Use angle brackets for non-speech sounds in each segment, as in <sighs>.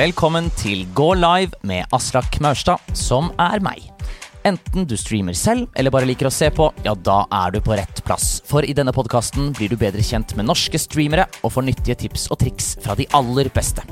Velkommen til Gå live med Aslak Maurstad, som er meg. Enten du streamer selv eller bare liker å se på, ja, da er du på rett plass. For i denne podkasten blir du bedre kjent med norske streamere og får nyttige tips og triks fra de aller beste.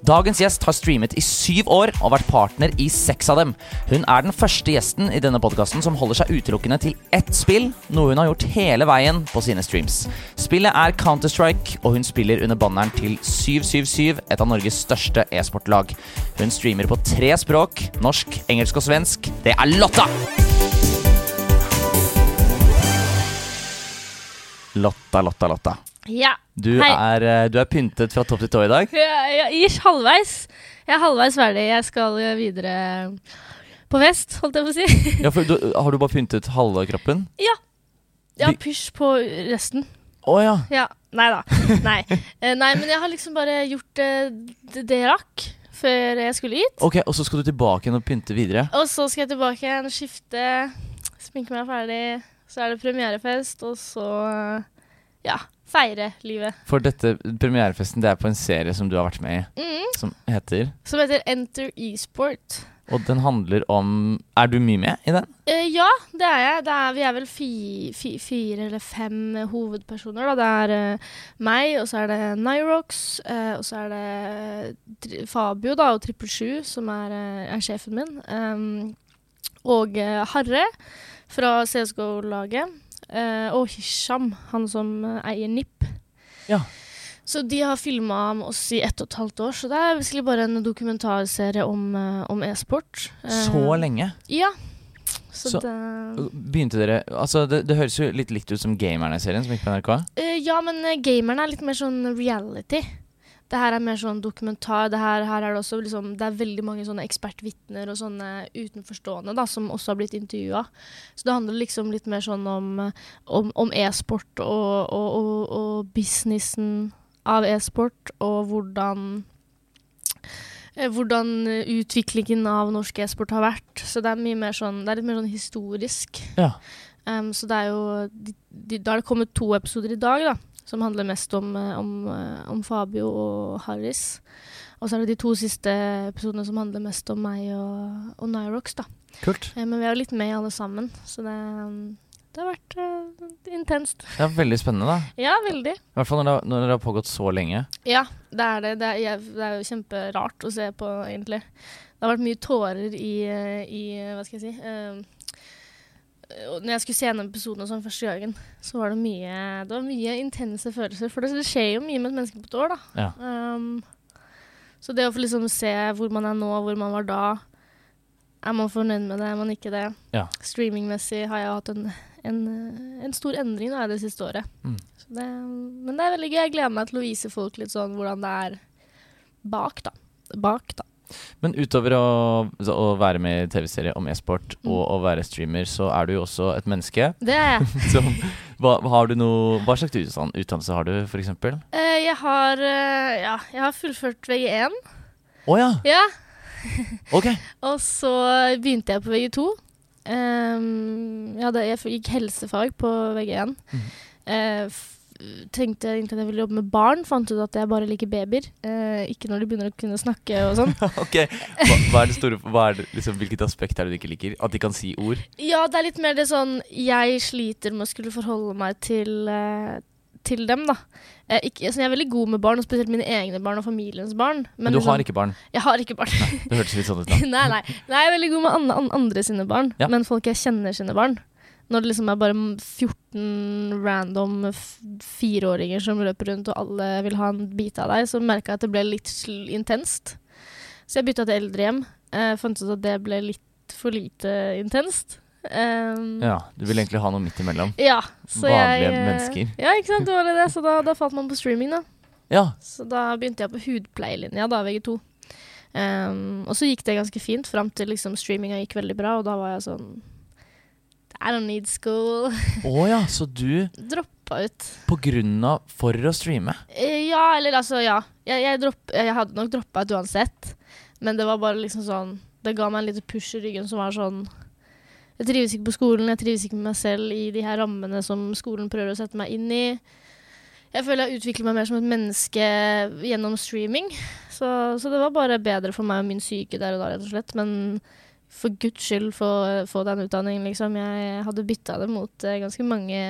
Dagens gjest har streamet i syv år og vært partner i seks av dem. Hun er den første gjesten i denne podkasten som holder seg utelukkende til ett spill, noe hun har gjort hele veien på sine streams. Spillet er Counter-Strike, og hun spiller under banneren til 777, et av Norges største e-sportlag. Hun streamer på tre språk, norsk, engelsk og svensk. Det er Lotta! Lotta, Lotta, Lotta. Ja. Du er, eh, du er pyntet fra topp til tå i dag. Ja, ish, halvveis. Jeg er halvveis ferdig. Jeg skal eh, videre på fest, holdt jeg på å si. Ja, for du, har du bare pyntet halve kroppen? <laughs> Ja, Jeg har pysj på resten. Å ja. Ja. Nei da. Nei. Eh, Nei, men jeg har liksom bare gjort det jeg rakk før jeg skulle hit. Ok, Og så skal du tilbake igjen og pynte videre? Og så skal jeg tilbake igjen, skifte, sminke meg ferdig. Så er det premierefest, og så ja, feire livet. For dette premierefesten det er på en serie som du har vært med i, Mm. som heter Som heter Enter Esport. Og den handler om Er du mye med i den? Uh, ja, det er jeg. Det er, vi er vel fi, fi, fire eller fem hovedpersoner. Da. Det er uh, meg, og så er det Nyrox, uh, og så er det Fabio da, og Trippel Sju, som er, er sjefen min. Um, og Harre fra CSGO-laget. Eh, og Hisham, han som eh, eier NIP. Ja. Så de har filma med oss i ett og et halvt år, så det er basically bare en dokumentarserie om, eh, om e-sport. Så lenge? Ja. Så, Så- det Begynte dere Altså, det, det høres jo litt likt ut som Gamerne-serien som gikk på NRK. Uh, Ja, men gamerne er litt mer sånn reality. Det her er mer sånn dokumentar. Det her, her er det også liksom Det er veldig mange sånne ekspertvitner og sånne utenforstående da, som også har blitt intervjua. Så det handler liksom litt mer sånn om, om, om e-sport og, og, og, og businessen av e-sport, og hvordan eh, hvordan utviklingen av norsk e-sport har vært. Så det er mye mer sånn Det er litt mer sånn historisk. Ja. Um, så det er jo de, de, Da har det kommet to episoder i dag, da. Som handler mest om, eh, om, eh, om Fabio og Harris. Og så er det de to siste episodene som handler mest om meg og, og Nyrox, da. Kult. Eh, men vi er jo litt med alle sammen, så det, det har vært uh, intenst. Det er veldig spennende, da. Ja, veldig. I hvert fall når det, når det har pågått så lenge. Ja, det er det. Det er, det er jo kjemperart å se på, egentlig. Det har vært mye tårer i, i Hva skal jeg si og når jeg skulle se gjennom episoden sånn første gangen, så var det mye Det var mye intense følelser. For det, det skjer jo mye med et menneske på et år, da. Ja. Um, så det å få liksom se hvor man er nå, hvor man var da Er man fornøyd med det, er man ikke det? Ja. Streamingmessig har jeg hatt en, en, en stor endring da, det siste året. Mm. Så det, men det er veldig gøy. Jeg gleder meg til å vise folk litt sånn hvordan det er bak, da. Bak, da. Men utover å, å være med i TV-serie om e-sport Mm. og å være streamer, så er du jo også et menneske. Det er jeg. <laughs> Som, hva, har du noe, hva slags utdannelse har du, for eksempel? Eh, jeg har uh, Ja, jeg har fullført VG1. Å ja! Ja. <laughs> Ok. Og så begynte jeg på VG2. Um, jeg, hadde, jeg gikk helsefag på VG1. Mm. F- tenkte egentlig at jeg ville jobbe med barn. Fant ut at jeg bare liker babyer. Eh, ikke når de begynner å kunne snakke og sånn. <laughs> ok. Hva, hva er det store hva er det, liksom, Hvilket aspekt er det du ikke liker? At de kan si ord? Ja, det er litt mer det sånn Jeg sliter med å skulle forholde meg til, eh, til dem, da. Eh, ikke, altså, jeg er veldig god med barn, og spesielt mine egne barn og familiens barn. Men, du liksom- har ikke barn? Jeg har ikke barn. Det hørtes litt sånn ut, da. <laughs> nei, nei. nei, jeg er veldig god med an an andre sine barn, Ja. men folk jeg kjenner sine barn. Når det liksom er bare 14 random fireåringer som løper rundt, og alle vil ha en bit av deg, så merka jeg at det ble litt intenst. Så jeg bytta til eldrehjem. Eh, fant ut at det ble litt for lite intenst. Um, Ja, Du vil egentlig ha noe midt imellom? ja, så Vanlige jeg, eh, mennesker. Ja, ikke sant. Det var det. Så da, da falt man på streaming, da. Ja. Så da begynte jeg på hudpleielinja, da, VG2. Um, og så gikk det ganske fint fram til liksom streaminga gikk veldig bra, og da var jeg sånn I don't need school. <laughs> Å ja, så du Droppa ut. på grunn av for å streame? Eh, ja, eller altså, ja. Jeg, jeg, dropp, jeg hadde nok droppa ut uansett, men det var bare liksom sånn Det ga meg en liten push i ryggen som var sånn Jeg trives ikke på skolen, jeg trives ikke med meg selv i de her rammene som skolen prøver å sette meg inn i. Jeg føler jeg utvikler meg mer som et menneske gjennom streaming. Så Så, så det var bare bedre for meg og min syke der og da, rett og slett. Men for guds skyld få, få den utdanningen, liksom. Jeg hadde bytta det mot eh, ganske mange,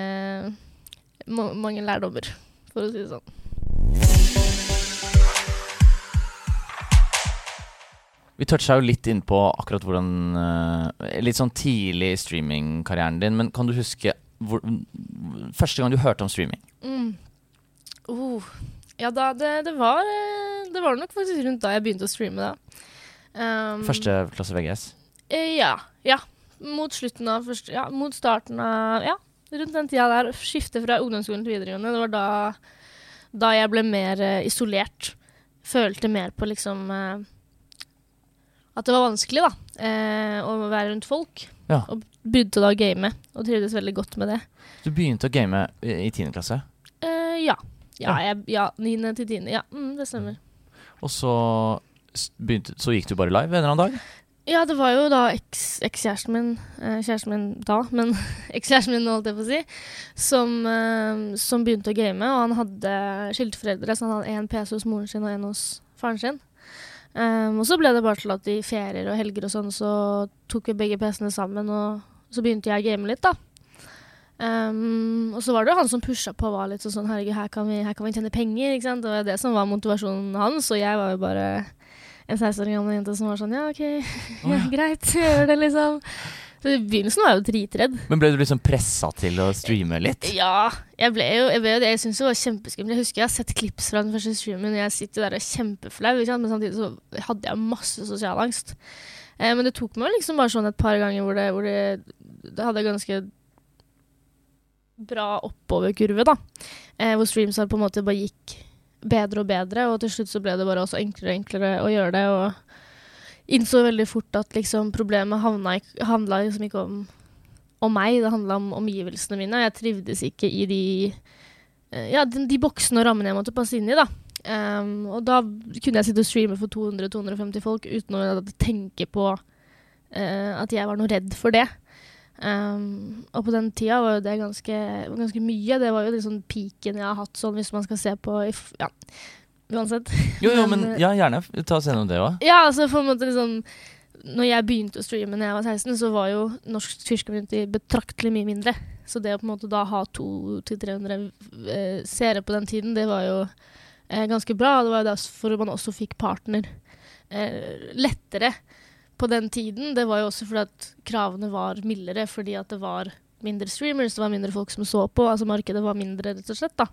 ma mange lærdommer, for å si det sånn. Vi toucha jo litt inn på akkurat hvordan eh, Litt sånn tidlig i streamingkarrieren din, men kan du huske hvor, første gang du hørte om streaming? Mm. Oh. Ja, da, det, det, var, eh, det var nok faktisk rundt da jeg begynte å streame, da. Um, Første klasse VGS? Eh, ja. Ja. Mot slutten av første Ja, mot starten av Ja, rundt den tida der. Skifte fra ungdomsskolen til videregående. Det var da, da jeg ble mer eh, isolert. Følte mer på liksom eh, At det var vanskelig, da. eh, å være rundt folk. Ja. Og begynte da å game, og trivdes veldig godt med det. Du begynte å game i tiende klasse, Eh, ja. Ja, niende ja, 9. til 10. Ja, mm, det stemmer. og så, begynte, så gikk du bare live en eller annen dag? Ja, det var jo da ekskjæresten min, eh, kjæresten min da, men <laughs> ekskjæresten min holdt jeg på å si, som, eh, som begynte å game, og han hadde skilte foreldre, så han hadde én PC hos moren sin og én hos faren sin. Um, og så ble det bare til at i ferier og helger og sånn, så tok vi begge PC-ene sammen, og så begynte jeg å game litt, da. Um, og så var det jo han som pusha på og var litt sånn herregud, her kan, vi, her kan vi tjene penger, ikke sant. Det var det som var motivasjonen hans, og jeg var jo bare en 16 år gammel jente som var sånn ja, OK, <laughs> ja, greit, <laughs> gjør det, liksom. Så I begynnelsen var jeg jo dritredd. Men ble du liksom pressa til å streame litt? Ja, jeg ble jo jeg, ble, jo det. jeg syns det var kjempeskummelt. Jeg husker jeg har sett klips fra den første streamen, og jeg sitter der og er kjempeflau, men samtidig så hadde jeg masse sosial angst. Eh, men det tok meg liksom bare sånn et par ganger hvor det, hvor det, det hadde ganske bra oppoverkurve, da. Eh, hvor streams på en måte bare gikk bedre og bedre, og til slutt så ble det bare også enklere og enklere å gjøre det. Og innså veldig fort at liksom problemet havna, handla liksom ikke om, om meg, det handla om omgivelsene mine. Jeg trivdes ikke i de, eh, ja, de, de boksene og rammene jeg måtte passe inn i. da. Um, og da kunne jeg sitte og streame for 200-250 folk uten å tenke på uh, at jeg var noe redd for det. Um, og på den tida var jo det ganske, ganske mye. Det var jo liksom piken jeg har hatt, sånn hvis man skal se på Ja, uansett. Jo, jo, men <laughs> eh, ja, gjerne. Ta oss gjennom det òg. Ja, altså på en måte liksom Når jeg begynte å streame da jeg var 16, så var jo norsk Twitch community betraktelig mye mindre. Så det å på en måte da ha 200-300 eh, seere på den tiden, det var jo eh, ganske bra. Det var jo derfor man også fikk partner eh, lettere på den tiden. Det var jo også fordi at kravene var mildere, fordi at det var mindre streamers, det var mindre folk som så på. Altså markedet var mindre, rett og slett, da.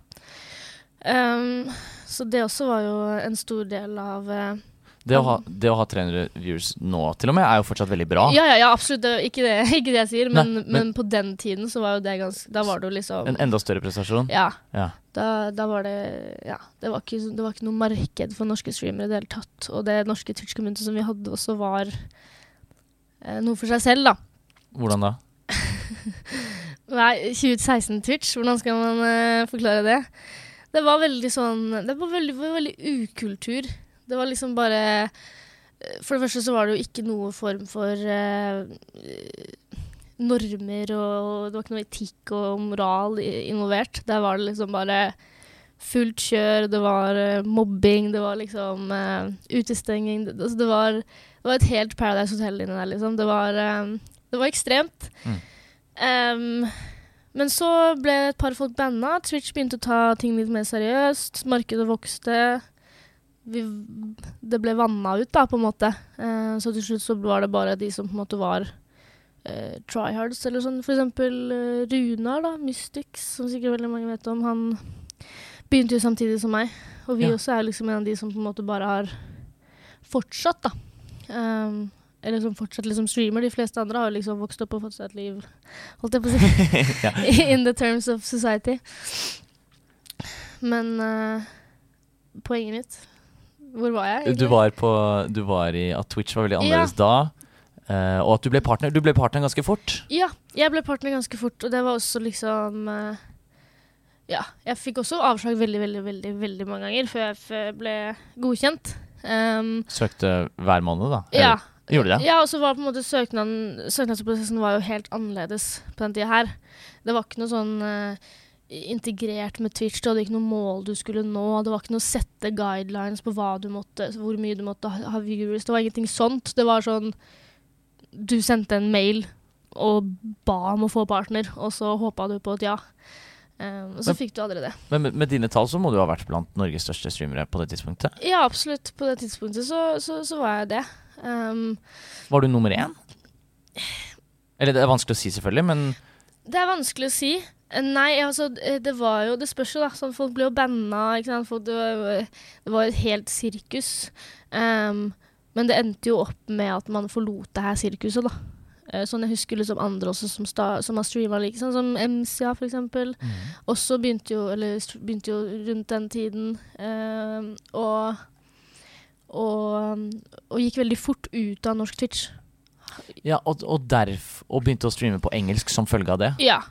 Um, så det også var jo en stor del av eh, Det, å ha- det å ha 300 viewers nå til og med, er jo fortsatt veldig bra. Ja, ja, ja, absolutt. Det, ikke, det, <laughs> ikke det jeg sier, men, Nei, men, men- på den tiden så var jo det ganske Da var det jo liksom En enda større prestasjon. Ja. Ja. Da, da var det Ja. Det var, ikke, det var ikke noe marked for norske streamere i det hele tatt. Og det norske Twitch-kommunitet som vi hadde også, var eh, noe for seg selv, da. Hvordan da? <laughs> Nei, 2016-Twitch, hvordan skal man eh, forklare det? Det var veldig sånn Det var veldig, veldig ukultur. Det var liksom bare eh, For det første så var det jo ikke noe form for uh, normer, og det var ikke noe etikk og moral involvert. Der var det liksom bare fullt kjør, det var uh, mobbing, det var liksom uh, utestenging det, altså det, var, det var et helt Paradise Hotel inni der, liksom. Det var, det var ekstremt. Mm. Um, men så ble et par folk banna. Twitch begynte å ta ting litt mer seriøst. Markedet vokste. Vi, det ble vanna ut, da, på en måte. Eh, så til slutt så var det bare de som på en måte var uh, tryhards, eller sånn. For eksempel eh, Runar, da. Mystics, som sikkert veldig mange vet om. Han begynte jo samtidig som meg. Og vi Ja. også er liksom en av de som på en måte bare har fortsatt, da. Um, eller som fortsatt liksom streamer. De fleste andre har jo liksom vokst opp og fått seg et liv, holdt jeg på å si. <laughs> ja. <laughs> In the terms of society. Men uh, poenget mitt Hvor var jeg? Du var, på, du var i at Twitch var veldig annerledes da, Uh, og at du ble partner. Du ble partner ganske fort. Ja, jeg ble partner ganske fort, og det var også liksom uh, Ja, jeg fikk også avslag veldig, veldig, veldig veldig mange ganger før jeg ble godkjent. Um, Søkte hver måned, da? ja. Gjorde det? Ja, og så var på en måte søknaden Søknadsprosessen var jo helt annerledes på den tida her. Det var ikke noe sånn eh, integrert med Twitch. Du hadde ikke noe mål du skulle nå. Det var ikke noe sette guidelines på hva du måtte, hvor mye du måtte ha, ha viewers. Det var ingenting sånt. Det var sånn Du sendte en mail og ba om å få partner, og så håpa du på et ja. Um, og så Men- fikk du aldri det. Men med, med dine tall så må du ha vært blant Norges største streamere på det tidspunktet. Ja, absolutt. På det tidspunktet så, så, så var jeg det. Um, Var du nummer én? <sighs> Eller det er vanskelig å si, selvfølgelig, men Det er vanskelig å si. Eh, Nei, altså, eh, det var jo Det spørs jo, da. Sånn, folk ble jo banna. Folk, det, var, jo- det var et helt sirkus. Um, men det endte jo opp med at man forlot det her sirkuset, da. Eh, sånn jeg husker liksom andre også som, sta, som har streama like, sånn som MCA for eksempel. Også begynte jo, eller begynte jo rundt den tiden. ehm, og, og, og gikk veldig fort ut av norsk Twitch. Ja, og, og, derf, og begynte å streame på engelsk som følge av det. Ja.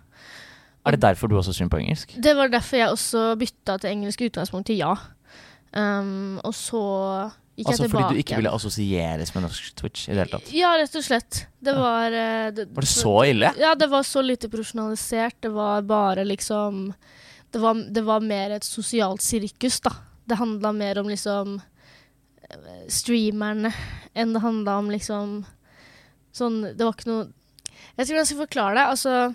Er det derfor du også synger på engelsk? Det var derfor jeg også bytta til engelsk utgangspunkt til ja. Um, og så gikk Altså jeg tilbake. fordi du ikke ville assosieres med norsk Twitch i det hele tatt? Ja, rett og slett. Det Ja. var eh, det, Var det så ille? Ja, det var så lite profesjonalisert. Det var bare liksom Det var, det var mer et sosialt sirkus, da. Det handla mer om liksom eh, streamerne enn det handla om liksom Sånn Det var ikke noe Jeg hvordan jeg skal forklare det. Altså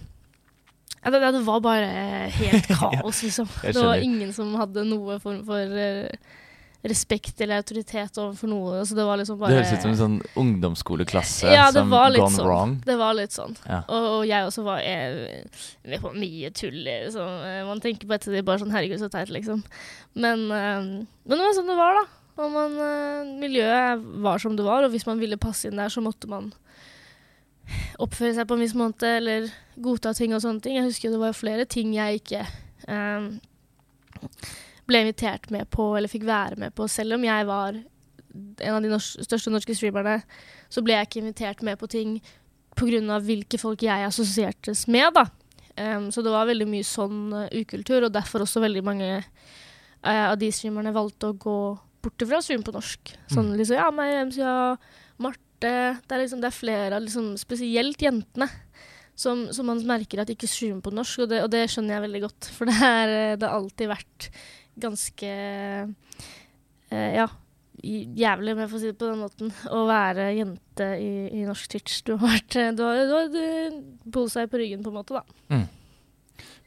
ja, det, det var bare helt <laughs> kaos, liksom. det var ingen som hadde noe form for eh, respekt eller autoritet overfor noe. Så det var liksom bare Det høres ut som en sånn ungdomsskoleklasse Ja, som gone sånn. wrong. Det var litt sånn. Ja. Og, og jeg også var jeg, det var mye tull. Liksom. Eh, Man tenker på ettertid bare sånn Herregud, så teit, liksom. Men, eh, men det var sånn det var, da. Og man, eh, miljøet var som det var, og hvis man ville passe inn der, så måtte man oppføre seg på en viss måte, eller godta ting og sånne ting. Jeg husker det var flere ting jeg ikke um, ble invitert med på, eller fikk være med på, selv om jeg var en av de nors største norske streamerne, så ble jeg ikke invitert med på ting pga. hvilke folk jeg assosiertes med. da. Um, så det var veldig mye sånn uh, ukultur, og derfor også veldig mange uh, av de streamerne valgte å gå bort fra å streame på norsk. Sånn Mm. liksom Ja, meg, MCA, Det er liksom det er flere, av liksom, spesielt jentene, som, som man merker at ikke streamer på norsk, og det, og det skjønner jeg veldig godt. For det, er, eh, det har alltid vært ganske eh, Ja, jævlig, om jeg får si det på den måten, å være jente i, i norsk Twitch. Du har vært eh, Du har, du har eh, på ryggen, på en måte, da.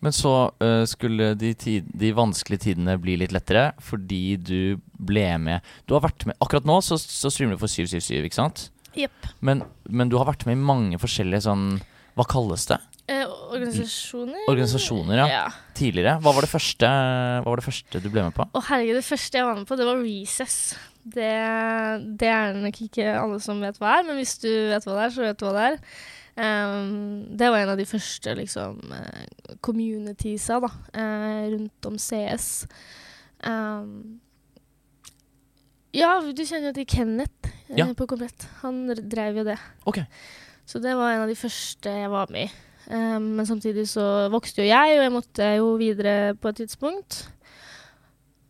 Men så uh, skulle de, tid, de vanskelige tidene bli litt lettere fordi du ble med Du har vært med Akkurat nå så, så streamer du for 777, ikke sant? Jepp. Men, men du har vært med i mange forskjellige sånn Hva kalles det? Eh, organisasjoner? Organisasjoner, ja. ja. Tidligere. Hva var det første, hva var det første du ble med på? Å herregud, det første jeg var med på, det var Recess. Det, det er nok ikke alle som vet hva er, men hvis du vet hva det er, så vet du hva det er. Um, det var en av de første liksom, eh, communitiesa da, eh, rundt om CS. Ehm, ja, du kjenner jo til Kenneth eh, Ja. på Komplett. Han r- drev jo det. Ok. Så det var en av de første jeg var med i. Ehm, men samtidig så vokste jo jeg, og jeg måtte jo videre på et tidspunkt.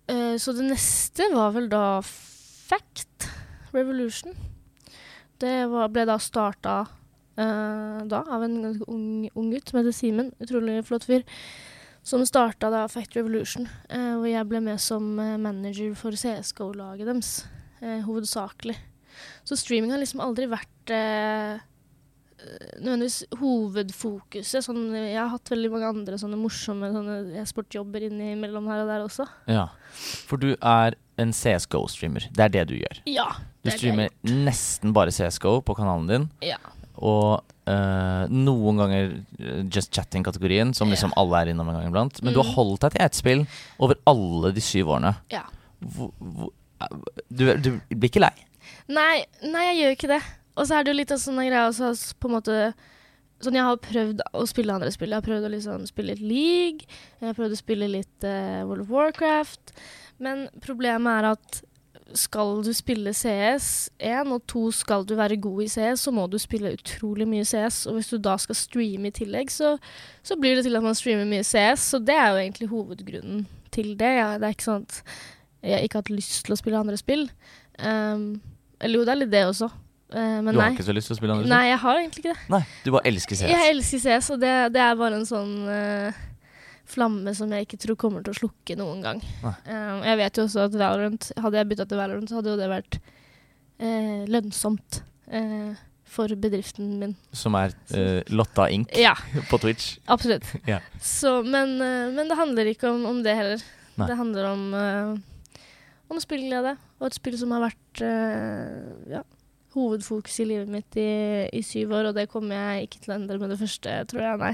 Eh, så det neste var vel da Fact Revolution. Det var, ble da starta eh, da av en ganske ung, ung gutt som heter Simen. Utrolig flott fyr. Som starta da Fact Revolution, eh, hvor jeg ble med som eh, manager for CSGO-laget deres. Eh, hovedsakelig. Så streaming har liksom aldri vært eh, nødvendigvis hovedfokuset. Sånn, jeg har hatt veldig mange andre sånne morsomme sånne e-sportjobber innimellom her og der også. Ja. For du er en CSGO-streamer. Det er det du gjør. Ja. Du det det streamer nesten bare CSGO på kanalen din. Ja. Og øh, noen ganger øh, Just Chatting-kategorien, som liksom alle er innom en gang iblant. Men du har Mm. holdt deg til ett spill over alle de syv årene. Ja. Hvor, hvor, du, du blir ikke lei? Nei, nei, jeg gjør ikke det. Og så er det jo litt av sånne greier også, på en måte Sånn, Jeg har prøvd å spille andre spill. Jeg har prøvd å liksom spille litt League. Jeg har prøvd å spille litt uh, World of Warcraft. Men problemet er at skal du spille CS1 og to, skal du være god i CS, så må du spille utrolig mye CS. Og hvis du da skal streame i tillegg, så, så blir det til at man streamer mye CS. Så det er jo egentlig hovedgrunnen til det. Ja, det er ikke sånn at jeg ikke har hatt lyst til å spille andre spill. Um, eller jo, det er litt det også. Uh, men du har nei. ikke så lyst til å spille andre spill? Nei, jeg har egentlig ikke det. Nei, du bare elsker CS. Jeg elsker CS, og det, det er bare en sånn eh, flamme som jeg ikke tror kommer til å slukke noen gang. Eh, jeg vet jo også at Valorant, hadde jeg bytta til Valorant, så hadde jo det vært uh, lønnsomt Uh, for bedriften min. Som er uh, Lotta Inc. Ja, <laughs> på Twitch. absolutt. <laughs> Ja. Så, men, men det handler ikke om, om det heller. Nei. Det handler om, om spillglede, og et spill som har vært ja, hovedfokus i livet mitt i, i syv år, og det kommer jeg ikke til å endre med det første, tror jeg, nei.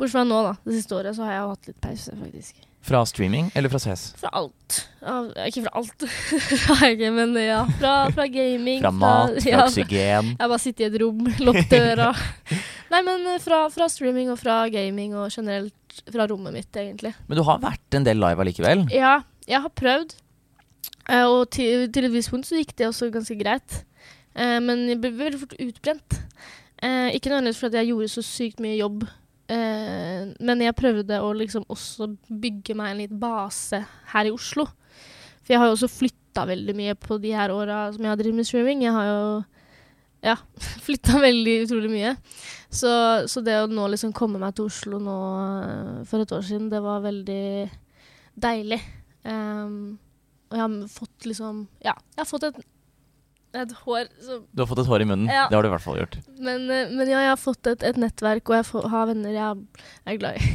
Bortsett fra nå, da. Det siste året så har jeg jo hatt litt pause, faktisk. Fra streaming eller fra CS? Fra alt. Ja, ikke fra alt, <laughs> ikke, men ja. Fra, fra gaming. Fra mat, fra ja, oksygen? Jeg bare sitter i et rom, <laughs> lukk døra. Nei, men eh, fra, fra streaming og fra gaming og generelt fra rommet mitt, egentlig. Men du har vært en del live allikevel? Ja, jeg har prøvd. Eh, og til, til et visst punkt så gikk det også ganske greit. Eh, men jeg ble veldig fort utbrent. Ikke nødvendigvis fordi jeg gjorde så sykt mye jobb. Eh, men jeg prøvde å liksom også bygge meg en liten base her i Oslo. For jeg har jo også flytta veldig mye på de her åra som jeg har drevet med streaming. Jeg har jo ja, <laughs> flytta veldig utrolig mye. Så, så det å nå liksom komme meg til Oslo nå eh, for et år siden, det var veldig deilig. Um, og jeg har fått liksom Ja, jeg har fått et, et hår som Du har fått et hår i munnen. Ja. Det har du i hvert fall gjort. men, eh, men ja, jeg har fått et, et nettverk, og jeg får, har venner jeg, er glad i.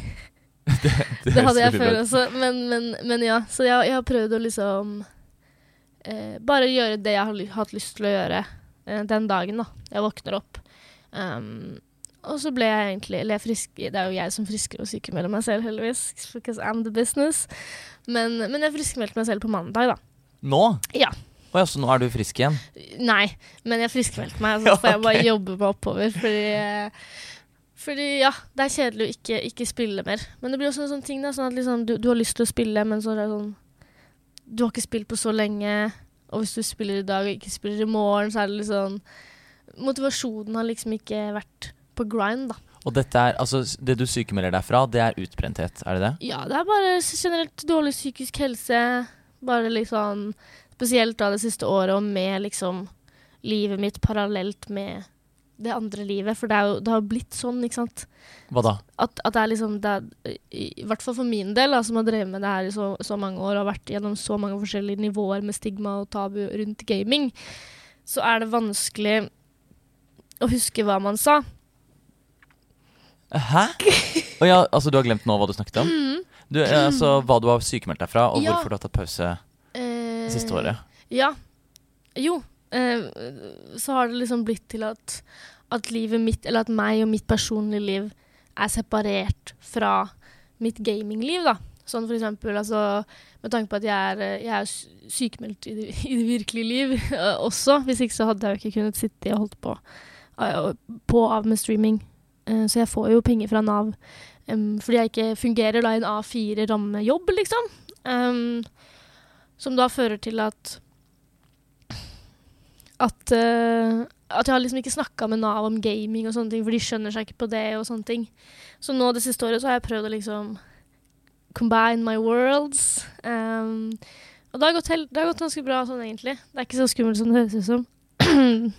<laughs> Det hadde jeg før også, men, men, men ja. Så jeg, jeg har prøvd å liksom eh, Bare gjøre det jeg har hatt lyst til å gjøre eh, den dagen da jeg våkner opp. Um, og så ble jeg egentlig Eller jeg frisk, det er jo jeg som frisker og sykemelder meg selv, heldigvis. Because I'm the business. Men, men jeg friskmeldte meg selv på mandag, da. Nå? Ja. Å ja, så nå er du frisk igjen? Nei, men jeg friskmeldte meg, så <laughs> får jeg bare jobber jobbe meg oppover. Fordi, eh, fordi ja, det er kjedelig å ikke, ikke spille mer. Men det blir også en sånn ting da, sånn at liksom, du, du har lyst til å spille, men så er det sånn Du har ikke spilt på så lenge, og hvis du spiller i dag og ikke spiller i morgen, så er det litt sånn Motivasjonen har liksom ikke vært på grind, da. Og dette er, altså, det du sykemelder deg fra, det er utbrenthet, er det det? Ja, det er bare generelt dårlig psykisk helse. Bare liksom Spesielt da det siste året, og med liksom livet mitt parallelt med det andre livet. For det, jo, det har jo blitt sånn, ikke sant. Hva da? At, at det er liksom det er, I hvert fall for min del, da, som har drevet med det her i så, så mange år og har vært gjennom så mange forskjellige nivåer med stigma og tabu rundt gaming, så er det vanskelig å huske hva man sa. Hæ? Oh, ja, altså du har glemt nå hva du snakket om? Du, eh, altså Hva du har sykemeldt deg fra, og Ja. hvorfor du har tatt pause det siste året? Ja. Jo. Eh, så har det liksom blitt til at, at livet mitt, eller at meg og mitt personlige liv, er separert fra mitt gamingliv, da. Sånn for eksempel, altså Med tanke på at jeg er, eh, jeg er sykemeldt i det, <laughs> i det virkelige liv eh, også. Hvis ikke så hadde jeg jo ikke kunnet sitte og holdt på eh, på av med streaming. Eh, så jeg får jo penger fra Nav fordi jeg ikke fungerer da i en A4-rammejobb, liksom. Em, som da fører til at at, uh, at jeg har liksom ikke snakka med Nav om gaming og sånne ting, for de skjønner seg ikke på det og sånne ting. Så nå det siste året så har jeg prøvd å liksom combine my worlds. Um, og det har, gått det har gått ganske bra sånn egentlig. Det er ikke så skummelt som det høres ut som. <clears throat>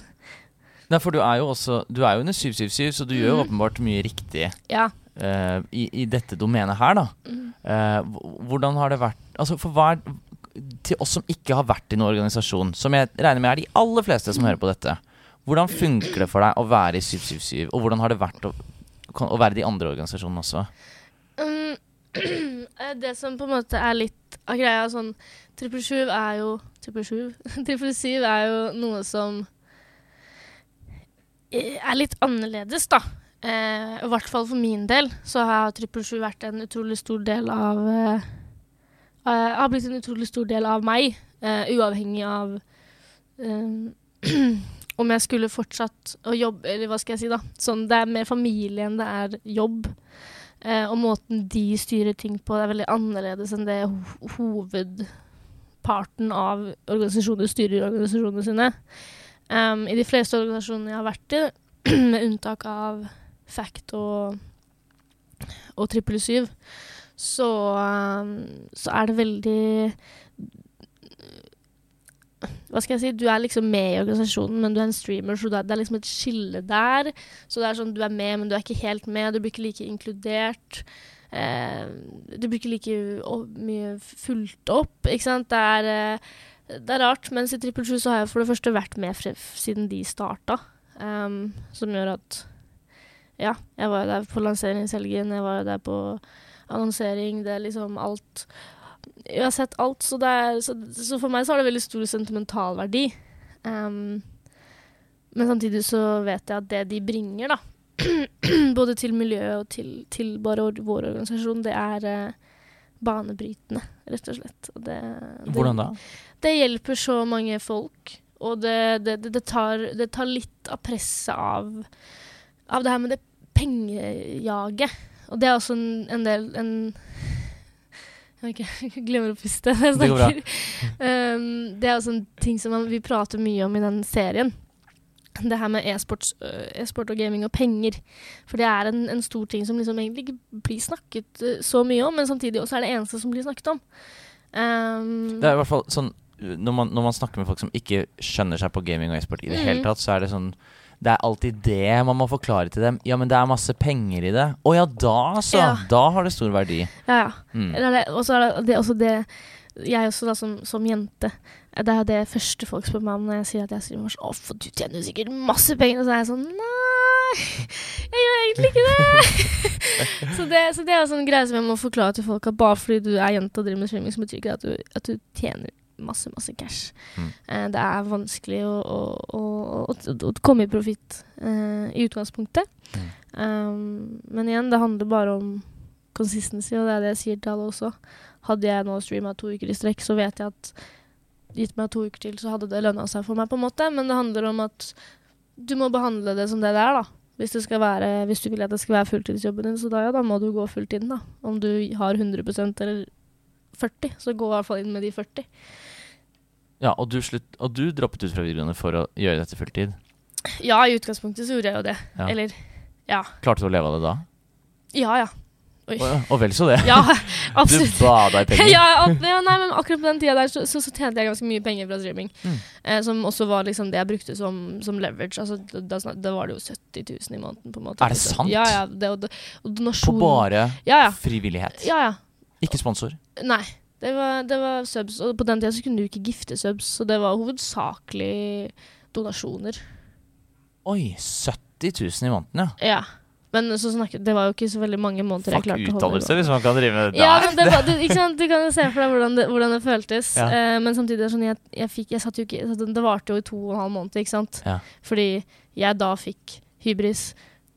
Nei, for du er jo også Du er jo under 777, så du gjør jo Mhm. åpenbart mye riktig ja. uh, i, i dette domenet her, da. Mm. Uh, hvordan har det vært Altså, for hva er Til oss som ikke har vært i noen organisasjon, som jeg regner med er de aller fleste som hører på dette, hvordan funker det for deg å være i 777, og hvordan har det vært å, å være i de andre organisasjonene også? Um, <clears throat> eh, det som på en måte er litt av greia sånn Trippel sjuv er jo? <laughs> Trippel syv er jo noe som eh, er litt annerledes, da. Eh, I hvert fall for min del så har Trippel sju vært en utrolig stor del av eh, eh, Har blitt en utrolig stor del av meg, uh, uavhengig av eh, <clears throat> om jeg skulle fortsatt å jobbe, eller hva skal jeg si, da. Sånn, det er mer familie enn det er jobb. Og måten de styrer ting på, er veldig annerledes enn det ho hovedparten av organisasjoner styrer organisasjonene sine. Um, I de fleste organisasjonene jeg har vært i, <clears throat> med unntak av Fact og, og Trippel Syv, så, um, så er det veldig hva skal jeg si, du er liksom med i organisasjonen, men du er en streamer, så det er, liksom et skille der. Så det er sånn, du er med, men du er ikke helt med, du blir ikke like inkludert. eh, du blir ikke like mye fulgt opp, ikke sant. Det er, eh, det er rart. Mens i Trippel Sju så har jeg for det første vært med siden de starta. Um, som gjør at Ja, jeg var jo der på lanseringshelgen, jeg var jo der på annonsering, det er liksom alt Jeg har sett alt, så, er, så, så for meg så har det veldig stor sentimental verdi. Um, men samtidig så vet jeg at det de bringer, da, <clears throat> både til miljøet og til, til bare vår organisasjon, det er eh, banebrytende, rett og slett. Og det, det, Hvordan da? Det hjelper så mange folk, og det, det, tar, det tar litt av presset av, av det her med det pengejaget. Og det er også en, en del en, Jeg <laughs> glemmer å puste når jeg Det snakker. Um, det er også en ting som man, vi prater mye om i den serien. Det her med e-sport øh, e-sport og gaming og penger. For det er en, en stor ting som liksom egentlig ikke blir snakket øh, så mye om, men samtidig også er det eneste som blir snakket om. Um, Det er i hvert fall sånn når man, når man snakker med folk som ikke skjønner seg på gaming og e-sport i det Mm. hele tatt, så er det sånn Det er alltid det man må forklare til dem. Ja, men det er masse penger i det. Å ja, da så! Ja. Da har det stor verdi. Ja, ja. Mm. Og så er det, det også det Jeg også, da, som, som jente Det er det første folk spør meg om når jeg sier at jeg streamer. Sånn, 'Å, for du tjener jo sikkert masse penger.' Og så er jeg sånn Nei, jeg gjør egentlig ikke det. <laughs> så, det så det er en greie som jeg må forklare til folk, at bare fordi du er jente og driver med streaming, så betyr ikke det at du, at du tjener masse, masse cash. Mm. Eh, det er vanskelig å, å, å, å, komme i profitt eh, i utgangspunktet. Mm. Um, men igjen, det handler bare om consistency, og det er det jeg sier til alle også. Hadde jeg nå streama to uker i strekk, så vet jeg at gitt meg to uker til, så hadde det lønna seg for meg, på en måte. Men det handler om at du må behandle det som det det er, da. Hvis, skal være, hvis du vil at det skal være fulltidsjobben din, så da, ja, da må du gå fullt inn, da. Om du har 100% eller 40, så gå i hvert fall inn med de 40. Ja, og du, slutt, og du droppet ut fra videregående for å gjøre dette fulltid. Ja, i utgangspunktet så gjorde jeg jo det. Ja. Eller ja. Klarte du å leve av det da? Ja, ja. Oi. Og vel så det. Ja, <laughs> absolutt. Du bada i penger. <laughs> ja, nei, men akkurat på den tida der så, så, så tjente jeg ganske mye penger fra streaming. Mm. Eh, som også var liksom det jeg brukte som, som leverage. Altså, da, da, var det jo 70 000 i måneden. på en måte. Er det sant? Ja, ja. Det, og, og På bare ja, ja. frivillighet. ja, ja. Ikke sponsor. Nei. Det var, det var subs, og på den tida så kunne du ikke gifte subs, så det var hovedsakelig donasjoner. Oi, 70 000 i måneden, ja. Ja. Men så snakket, det var jo ikke så veldig mange måneder jeg klarte å holde utdannelse, det hvis man kan drive med det der. Ja, men det var, du, ikke sant? Du kan jo se for deg hvordan det, hvordan det føltes. Ja. Eh, men samtidig er det sånn jeg, jeg fikk Jeg satt jo ikke Det varte jo i to og en halv måned, ikke sant? Ja. Fordi jeg da fikk hybris.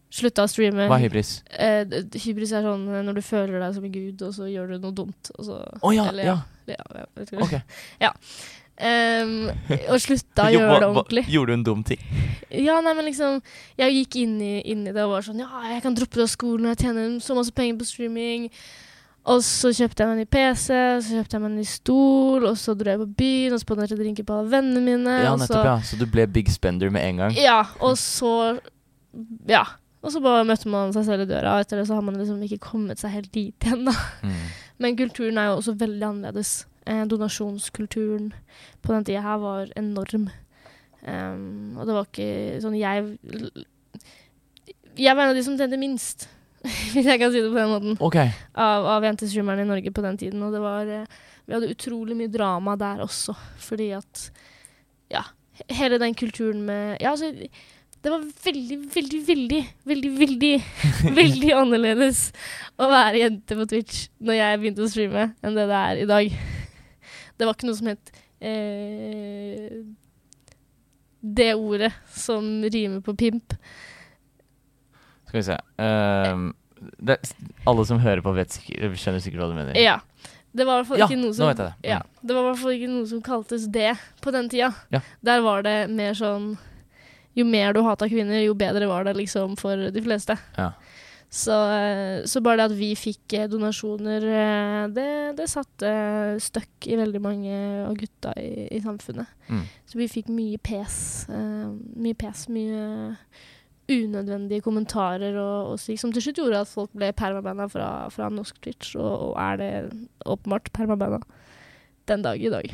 Slutta å streame. Hva er hybris? Eh, hybris er sånn eh, når du føler deg som en gud, og så gjør du noe dumt. Å ja, eller, ja. ja, ja. Ok. <laughs> Ehm, og slutta å <laughs> gjøre det ordentlig. Gjorde du en dum ting? Ja, nei, men liksom Jeg gikk inn i, inn i det og var sånn Ja, jeg kan droppe det av skolen, jeg tjener så masse penger på streaming. Og så kjøpte jeg meg en ny PC, så kjøpte jeg meg en ny stol, og så dro jeg på byen og spanderte drinker på alle vennene mine. Ja, nettopp, så, ja. Så du ble big spender med en gang? ja. Og så Ja. Og så bare møtte man seg selv i døra, og etter det så har man liksom ikke kommet seg helt dit igjen, da. Mm. Men kulturen er jo også veldig annerledes. Eh, donasjonskulturen på den tida her var enorm. Um, og det var ikke sånn Jeg Jeg var en av de som tjente minst, <laughs> hvis jeg kan si det på den måten, okay. av, av jentestreamerne i Norge på den tiden. Og det var eh, Vi hadde utrolig mye drama der også, fordi at Ja, hele den kulturen med Ja, altså det var veldig, veldig, veldig, veldig, veldig <laughs> veldig annerledes å være jente på Twitch når jeg begynte å streame, enn det det er i dag. Det var ikke noe som het eh, det ordet som rimer på pimp. Skal vi se. Ehm, det, alle som hører på, vet skjønner sikkert hva du mener. Ja. Det var i hvert fall Ja, ikke noe som det. Mm. Ja, det var i hvert fall ikke noe som kaltes det på den tida. Ja. Der var det mer sånn Jo mer du hata kvinner, jo bedre var det liksom for de fleste. Ja. Så, eh, så bare det at vi fikk eh, donasjoner, eh, det, det satte støkk i veldig mange av gutta i, i samfunnet. Mm. Så vi fikk mye pes. Uh, mye pes, mye unødvendige kommentarer og, og slik, som til slutt gjorde at folk ble permabanna fra, fra norsk Twitch, og, og er det åpenbart permabanna den dag i dag.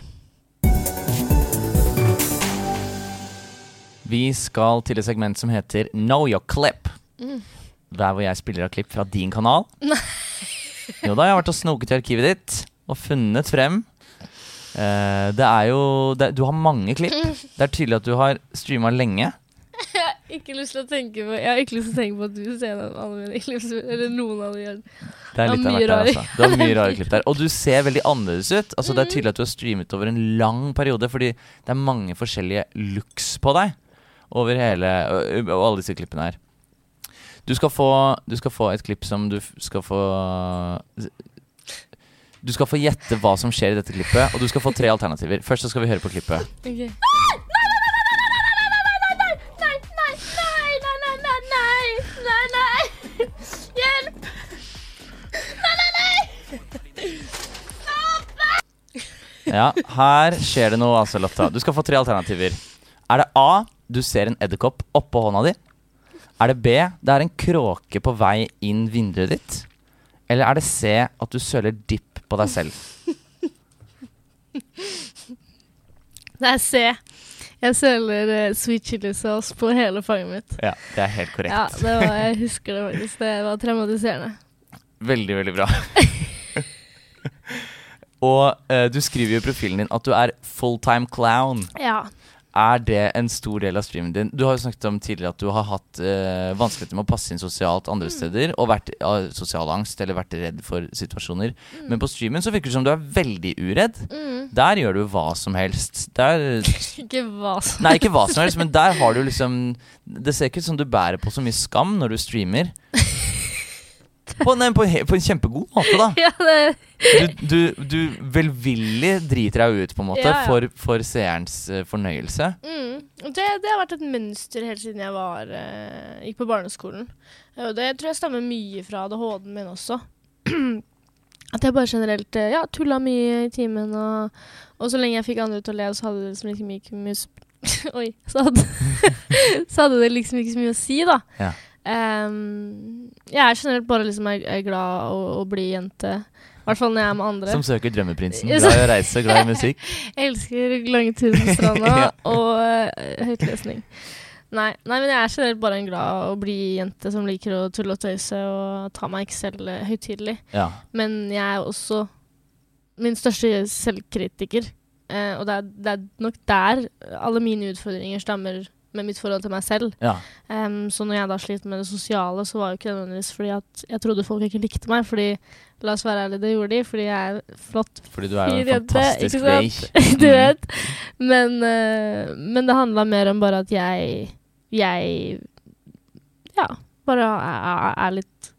Vi skal til et segment som heter Know your clip. Mm. Der hvor jeg spiller av klipp fra din kanal. Jo da, jeg har vært og snoket i arkivet ditt og funnet frem. Uh, det er jo det, Du har mange klipp. Det er tydelig at du har streama lenge. Jeg har ikke lyst til å tenke på Jeg har ikke lyst til å tenke på at du ser mine klipp, eller noen av dem. Det er litt av hvert der, altså. Du har mye rare <laughs> klipp der. Og du ser veldig annerledes ut. Altså Det er Mhm. tydelig at du har streamet over en lang periode, fordi det er mange forskjellige looks på deg over hele Og alle disse klippene her. Du skal, få, du skal få et klipp som du skal få Du skal få gjette hva som skjer i dette klippet, og du skal få tre alternativer. Først så skal vi høre på klippet. Okay. Ja, her skjer det noe, altså, Lotta. Du skal få tre alternativer. Er det A du ser en edderkopp oppå hånda di? Er det B. Det er en kråke på vei inn vinduet ditt? Eller er det C. At du søler dipp på deg selv? Det er C. Jeg søler uh, sweet chili sauce på hele fanget mitt. Ja, det er helt korrekt. Ja, det var, jeg husker det faktisk. Det var traumatiserende. Veldig, veldig bra. <laughs> Og uh, du skriver jo i profilen din at du er fulltime clown. Ja. Er det en stor del av streamen din? Du har jo snakket om tidligere at du har hatt eh, vanskeligheter med å passe inn sosialt andre steder, og vært uh, sosial angst eller vært redd for situasjoner. Men på streamen så virker det som du er veldig uredd. Mm. Der gjør du hva som helst. Der <laughs> Ikke hva som helst. Nei, ikke hva som helst, men der har du liksom Det ser ikke ut som du bærer på så mye skam når du streamer. <laughs> På, nei, på, en på en kjempegod måte, da. <laughs> Ja, det Du, du, du velvillig driter deg ut, på en måte, Ja, ja. For, for seerens eh, fornøyelse. Mm. Det, det har vært et mønster helt siden jeg var, uh, gikk på barneskolen. Og det tror jeg stammer mye fra ADHD-en min også. <clears throat> At jeg bare generelt eh, ja, tulla mye i timen, og, og så lenge jeg fikk andre til å le, så hadde det liksom ikke mye, mye <laughs> Oi. Så hadde, <laughs> så hadde det liksom ikke så mye å si, da. Ja. Ehm, jeg er generelt bare liksom er, er glad å, å bli jente. I hvert fall når jeg er med andre. Som søker drømmeprinsen. Glad i å reise, glad i <laughs> musikk. Jeg elsker lange turer på stranda <laughs> Ja. og uh, høytlesning. Nei, nei, men jeg er generelt bare en glad å bli jente som liker å tulle og tøyse og ta meg ikke selv eh, høytidelig. Ja. Men jeg er også min største selvkritiker. Uh, og det er, det er nok der alle mine utfordringer stammer med mitt forhold til meg selv. ja. Um, så når jeg da slet med det sosiale, så var jo ikke det nødvendigvis fordi at jeg trodde folk ikke likte meg. Fordi, la oss være ærlige, det gjorde de, fordi jeg er flott Fordi du er jo en jente, fantastisk ikke <laughs> du Mm. vet. Men, uh, men det handla mer om bare at jeg Jeg Ja, bare er, er litt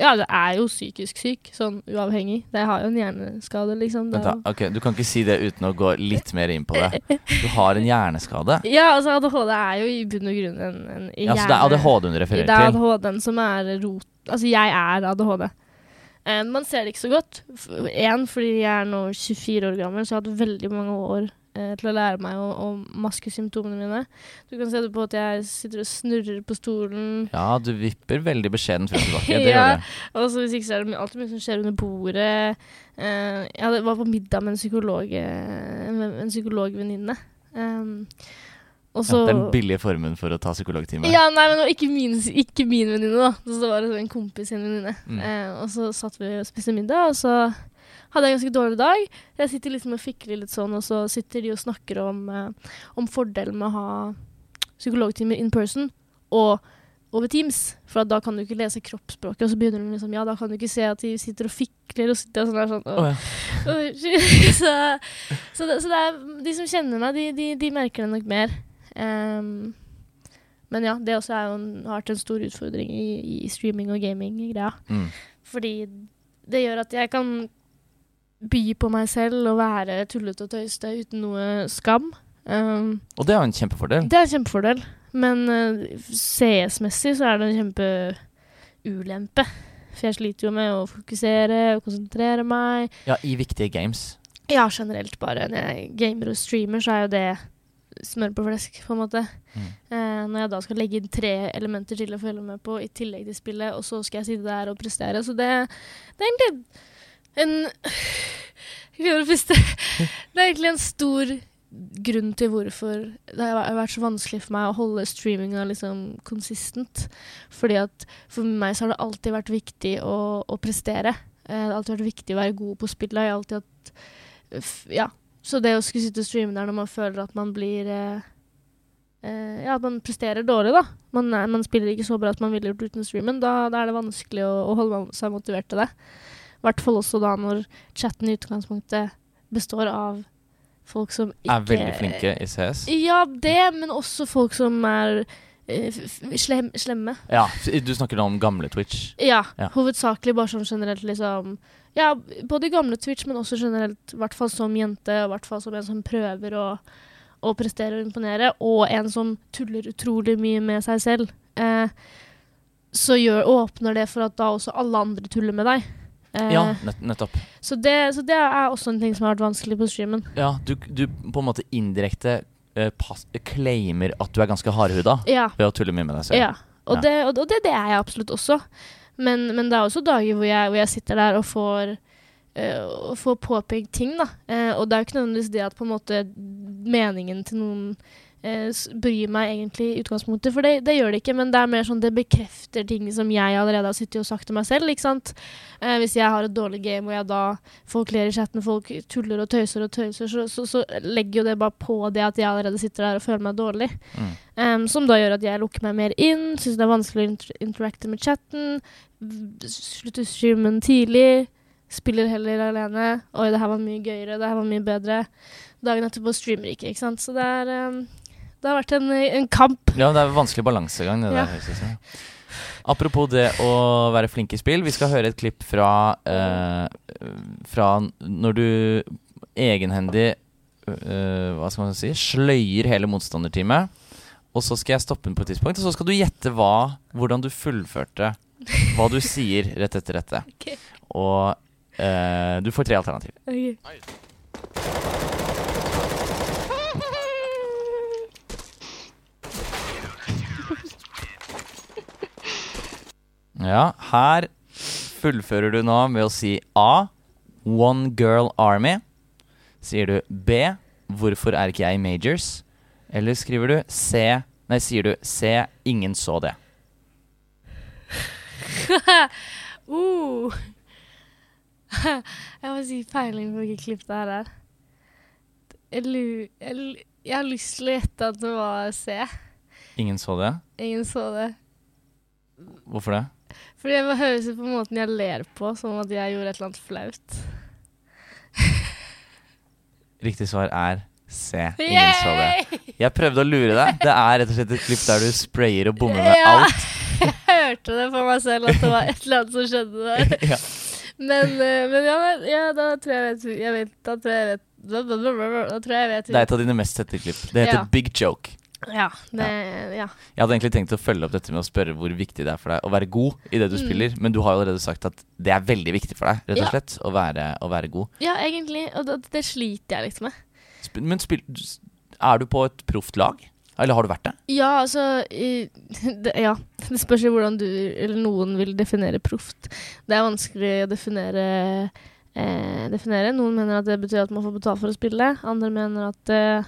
Ja, det er jo psykisk syk, sånn uavhengig. Det har jo en hjerneskade, liksom. Vent da, ok, Du kan ikke si det uten å gå litt mer inn på det. Du har en hjerneskade. <laughs> ja, altså ADHD er jo i bunn og grunn en, en Ja, så det er ADHD hun Det er? ADHD-en som er rot... Altså, jeg er ADHD. Eh, man ser det ikke så godt. Én fordi jeg er nå 24 år gammel, så jeg har hatt veldig mange år eh, til å lære meg å, å maske symptomene mine. Du kan se det på at jeg sitter og snurrer på stolen. Ja, du vipper veldig beskjedent frem og <laughs> tilbake. Det Ja. gjør du. Og så hvis ikke så er det alltid mye som skjer under bordet. Eh, jeg var på middag med en psykolog eh, en psykologvenninne. Um, også, Ja, den billige formen for å ta psykologtime. Ja, nei, men ikke min, ikke min venninne, da. Så det var liksom en kompis sin venninne. Mm. Eh, og så satt vi og spiste middag, og så hadde jeg en ganske dårlig dag. Jeg sitter liksom og fikler litt sånn, og så sitter de og snakker om, eh, om fordelen med å ha psykologtimer in person og over Teams. For da kan du ikke lese kroppsspråket, og så begynner de liksom Ja, da kan du ikke se at de sitter og fikler og sitter og sånn der sånn. Å, ja. Oi, så, så, det, så det er, de som kjenner meg, de, de, de merker det nok mer. Um, men ja, det også en, har vært en stor utfordring i, i streaming og gaming-greia. Mm. Fordi det gjør at jeg kan by på meg selv og være tullete og tøyste uten noe skam. Um, Og det er en kjempefordel. det er en kjempefordel. Men uh, CS-messig så er det en kjempeulempe. For jeg sliter jo med å fokusere og konsentrere meg. Ja, i viktige games. Ja, generelt bare. Når jeg gamer og streamer, så er jo det smør på flesk, på en måte. Mm. Eh, når jeg da skal legge inn tre elementer til å følge med på i tillegg til spillet, og så skal jeg sitte der og prestere. Så det, det er egentlig en <sighs> Jeg klarer å puste. Det er egentlig en stor grunn til hvorfor det har vært så vanskelig for meg å holde streaminga liksom konsistent. Fordi at for meg så har det alltid vært viktig å, å prestere. Eh, det har alltid vært viktig å være god på spillet. Jeg har alltid hatt Ja. Så det å skulle sitte og streame der når man føler at man blir eh, eh, Ja, at man presterer dårlig, da. Man, man spiller ikke så bra at man ville gjort uten streamen. Da, da er det vanskelig å, å holde seg motivert til det. I hvert fall også da når chatten i utgangspunktet består av folk som ikke Er veldig flinke i CS. Ja, det, men også folk som er eh, slem, slemme. Ja, du snakker da om gamle Twitch. Ja, Ja. hovedsakelig bare sånn generelt, liksom. Ja, både gamle Twitch, men også generelt, i hvert fall som jente, i hvert fall som en som prøver å, å prestere og imponere, og en som tuller utrolig mye med seg selv. Eh, så gjør, åpner det for at da også alle andre tuller med deg. Eh, Ja, nett, nettopp. så, det, så det er også en ting som har vært vanskelig på streamen. Ja, du, du på en måte indirekte eh, pass, claimer at du er ganske hardhuda Ja. ved å tulle mye med deg selv. Ja, og, Ja. Det, og, og det, det er jeg absolutt også. Men, men det er også dager hvor jeg, hvor jeg sitter der og får, eh, og får påpekt ting, da. Eh, og det er jo ikke nødvendigvis det at på en måte meningen til noen eh, bryr meg egentlig i utgangspunktet, for det, det gjør det ikke. Men det er mer sånn det bekrefter ting som jeg allerede har sittet og sagt til meg selv. ikke sant? Eh, hvis jeg har et dårlig game og jeg da folk ler i chatten, folk tuller og tøyser og tøyser, så, så, så legger jo det bare på det at jeg allerede sitter der og føler meg dårlig. Mm. Um, som da gjør at jeg lukker meg mer inn, syns det er vanskelig å inter interacte med chatten, slutter streamen tidlig, spiller heller alene. Oi, det her var mye gøyere, det her var mye bedre. Dagen etterpå streamer ikke, ikke sant. Så det er um, Det har vært en, en kamp. Ja, det er vanskelig balansegang, det Ja. der. høres ut som. Apropos det å være flink i spill. Vi skal høre et klipp fra, eh, fra når du egenhendig eh, Hva skal man si sløyer hele motstanderteamet. Og så skal jeg stoppe den på et tidspunkt, og så skal du gjette hva, hvordan du fullførte hva du sier rett etter dette. <laughs> Okay. Og eh, du får tre alternativer. Ja, her fullfører du nå med å si A. One Girl Army. Sier du B. Hvorfor er ikke jeg i majors? Eller skriver du C. Nei, sier du C. Ingen så det. <laughs> uh. <laughs> jeg må si peiling på hvilket klipp det her er. Jeg, jeg har lyst til å gjette at det var C. Ingen så det? Ingen så det. Hvorfor det? Fordi det høres ut på måten jeg ler på, som at jeg gjorde et eller annet flaut. Riktig svar er C. Ingen så det. Jeg prøvde å lure deg. Det er rett og slett et klipp der du sprayer og bommer med Ja. alt. <laughs> Jeg hørte det for meg selv at det var et eller annet som skjedde der. <laughs> ja. Men, eh, men ja, ja, da tror jeg vet, jeg vet Da tror jeg vet Da tror jeg jeg vet Det er et av dine mest sette klipp. Det heter. Big Joke. Ja. Det, ja. Jeg hadde egentlig tenkt å følge opp dette med å spørre hvor viktig det er for deg å være god i det du Mm. spiller, men du har jo allerede sagt at det er veldig viktig for deg, rett og Ja. slett, å være, å være god. ja, egentlig. Og det, det sliter jeg litt med. Sp men spill, er du på et proft lag? Eller har du vært det? Ja, altså i, <laughs> det, Ja. Det spørs jo hvordan du eller noen vil definere proft. Det er vanskelig å definere, eh, definere. Noen mener at det betyr at man får betalt for å spille. Andre mener at det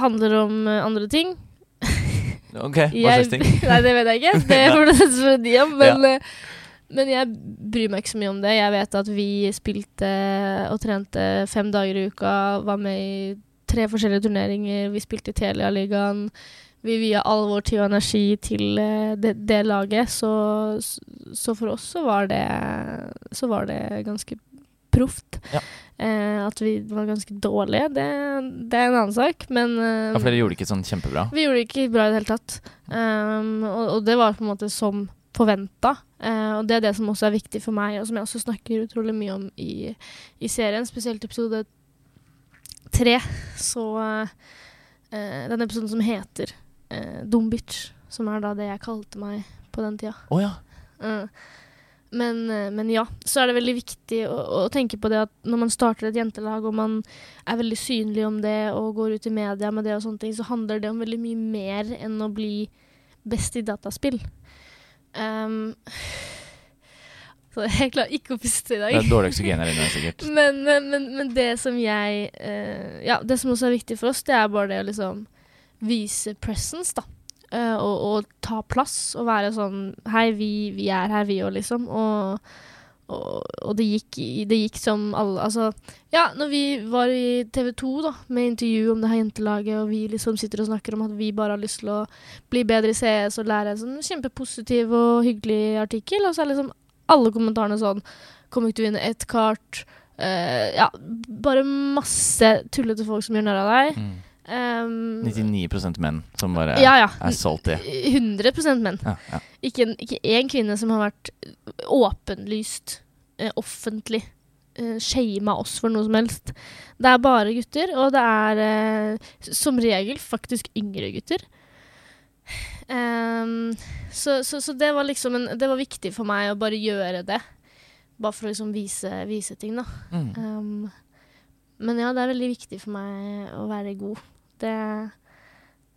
handler om eh, andre ting. Ok, hva slags ting? <laughs> Nei, det vet jeg ikke. Det <laughs> får du spørre de om. Men, ja. men jeg bryr meg ikke så mye om det. Jeg vet at vi spilte og trente fem dager i uka, var med i tre forskjellige turneringer. Vi spilte i Telia-ligaen. Vi via all vår tid og energi til eh, det, det laget, så, så for oss så var det, så var det ganske proft. Ja. Eh, at vi var ganske dårlige, det, det er en annen sak, men eh, Ja, for dere gjorde det ikke sånn kjempebra? vi gjorde det ikke bra i det hele tatt. Um, og, og det var på en måte som forventa. Uh, og det er det som også er viktig for meg, og som jeg også snakker utrolig mye om i, i serien. Spesielt episode tre. Så uh, uh, Den episoden som heter uh, Dum bitch, som er da det jeg kalte meg på den tida. Oh, ja. Uh, men, uh, men ja, så er det veldig viktig å, å tenke på det at når man starter et jentelag, og man er veldig synlig om det og går ut i media med det og sånne ting, så handler det om veldig mye mer enn å bli best i dataspill. Um, <sighs> så jeg klarer ikke å puste i dag. Det er dårlig oksygen her inne, sikkert. <laughs> Men, men, men, men det som jeg uh, Ja, det som også er viktig for oss, det er bare det å liksom vise presence, da. Eh, og, og ta plass og være sånn Hei, vi, vi er her, vi òg, liksom. Og, og, og det, gikk, det gikk som alle Altså, ja, når vi var i TV 2 da, med intervju om det her jentelaget, og vi liksom sitter og snakker om at vi bare har lyst til å bli bedre i CS og lære en sånn kjempepositiv og hyggelig artikkel, og så er liksom alle kommentarene sånn Kommer ikke til å vinne ett kart. Uh, ja, bare masse tullete folk som gjør narr av deg. Mm. Um, 99 menn som bare ja, ja. er salty. 100 menn. Ja, ja. Ikke, en, ikke én kvinne som har vært åpenlyst eh, offentlig eh, shama oss for noe som helst. Det er bare gutter, og det er eh, som regel faktisk yngre gutter. Um, så, så, så det var liksom en, Det var viktig for meg å bare gjøre det. Bare for å liksom vise, vise ting, da. Mm. Um, men ja, det er veldig viktig for meg å være god. Det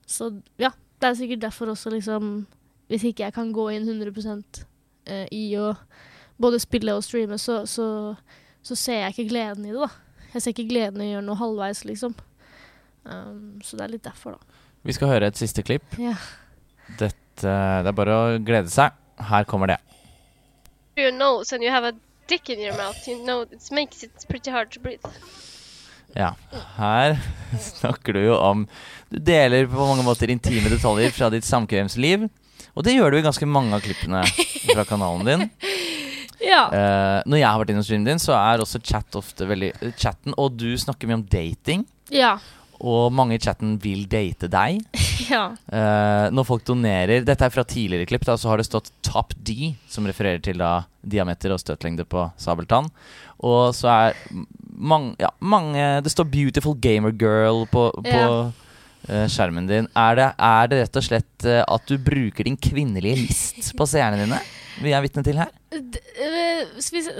Så ja, det er sikkert derfor også, liksom Hvis ikke jeg kan gå inn 100 eh, i å både spille og streame, så, så, så ser jeg ikke gleden i det, da. Jeg ser ikke gleden i å gjøre noe halvveis, liksom. Um, så det er litt derfor, da. Vi skal høre et siste klipp. Ja. Dette, det er bare å glede seg. Her kommer det. your nose and you have a dick in your mouth, you know it makes it pretty hard to breathe. Ja, her snakker du jo om Du deler på mange måter intime detaljer fra ditt samkvemsliv. Og det gjør du i ganske mange av klippene fra kanalen din. Ja. Uh, når jeg har vært innom streamen din, så er også chat ofte veldig chatten. Og du snakker mye om dating. Ja. Og mange i chatten vil date deg. <laughs> ja. Uh, når folk donerer Dette er fra tidligere klipp, da, så har det stått Top D, som refererer til da diameter og støtlengde på sabeltann. Og så er mange, ja, mange Det står 'Beautiful Gamer Girl' på, på Ja. eh, skjermen din. Er det, er det rett og slett eh, at du bruker din kvinnelige list på seerne dine? Vi er vitne til her. D eh,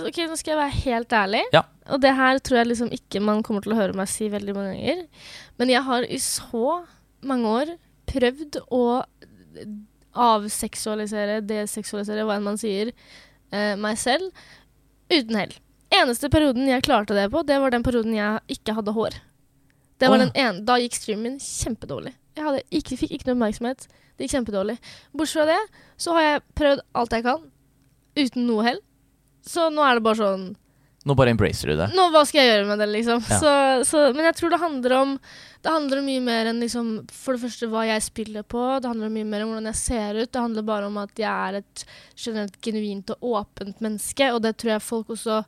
ok, nå skal jeg være helt ærlig. Ja. Og det her tror jeg liksom ikke man kommer til å høre meg si veldig mange ganger. Men jeg har i så mange år prøvd å avseksualisere, deseksualisere, hva enn man sier, eh, meg selv, uten hell. Eneste perioden jeg klarte det på, det var den perioden jeg ikke hadde hår. Det var oh. den ene, Da gikk streamen min kjempedårlig. Jeg hadde ikke, fikk ikke noe oppmerksomhet. Det gikk kjempedårlig. Bortsett fra det så har jeg prøvd alt jeg kan, uten noe hell. Så nå er det bare sånn Nå bare embracer du det. Nå, hva skal jeg gjøre med det, liksom? Ja. Så, så, men jeg tror det handler om Det handler om mye mer enn liksom For det første hva jeg spiller på. Det handler om mye mer om hvordan jeg ser ut. Det handler bare om at jeg er et generelt genuint og åpent menneske, og det tror jeg folk også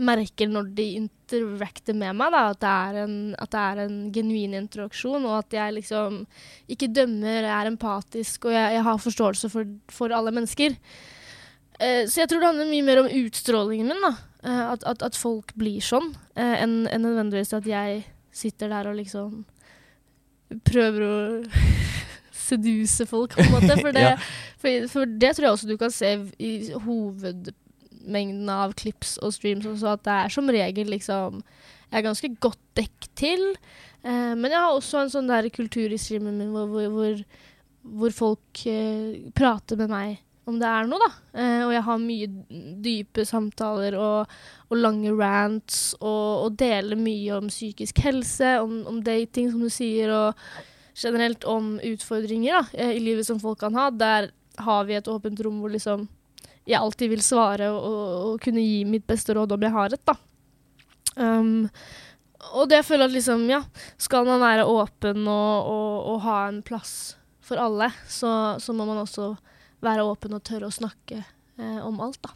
merker når de interacter med meg, da, at det en, at det er en genuin interaksjon, og at jeg liksom ikke dømmer, jeg er empatisk, og jeg, jeg har forståelse for, for alle mennesker. Eh, så jeg tror det handler mye mer om utstrålingen min, da. Eh, at, at, at folk blir sånn, eh, enn en nødvendigvis at jeg sitter der og liksom prøver å <laughs> seduse folk, på en måte. For <laughs> det, Ja. for, for det tror jeg også du kan se i hovedmengden av clips og streams også, at det er som regel liksom Jeg er ganske godt dekket til. Eh, men jeg har også en sånn der kultur i streamen min hvor, hvor, hvor, hvor folk eh, prater med meg om det er noe, da. Eh, og jeg har mye dype samtaler og, og lange rants, og, og deler mye om psykisk helse, om, om dating, som du sier, og generelt om utfordringer da, eh, i livet som folk kan ha. Der har vi et åpent rom hvor liksom jeg alltid vil svare og, og, kunne gi mitt beste råd om jeg har et, da. Um, og det jeg føler at liksom, ja, skal man være åpen og, og, og ha en plass for alle, så, så må man også være åpen og tørre å snakke eh, om alt, da.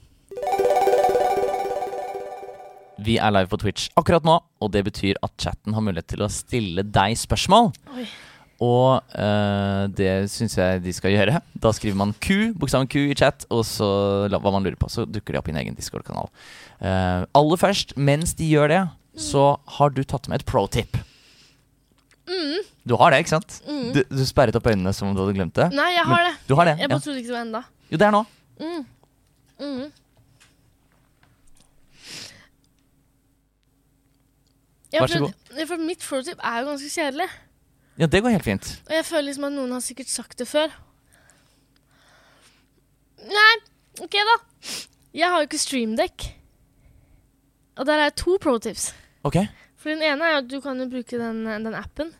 Vi er live på Twitch akkurat nå, og det betyr at chatten har mulighet til å stille deg spørsmål. Oi. Og eh, det syns jeg de skal gjøre. Da skriver man Q, bokstaven Q i chat, og så hva man lurer på. Så dukker de opp i en egen Discord-kanal. Uh, aller først, mens de gjør det, så har du tatt med et pro tip. Mm, Du har det, ikke sant? mm. Du, du sperret opp øynene som om du hadde glemt det. Nei, jeg har det. Du har det? Jeg Ja. bare trodde ikke det var enda. Jo, det er nå. Mm. Mm. Vær så god. For mitt pro-tip er jo ganske kjedelig. Ja, det går helt fint. Og jeg føler liksom at noen har sikkert sagt det før. Nei, OK, da. Jeg har jo ikke streamdekk. Og der er to pro-tips. Ok. For den ene er at du kan jo bruke den, den appen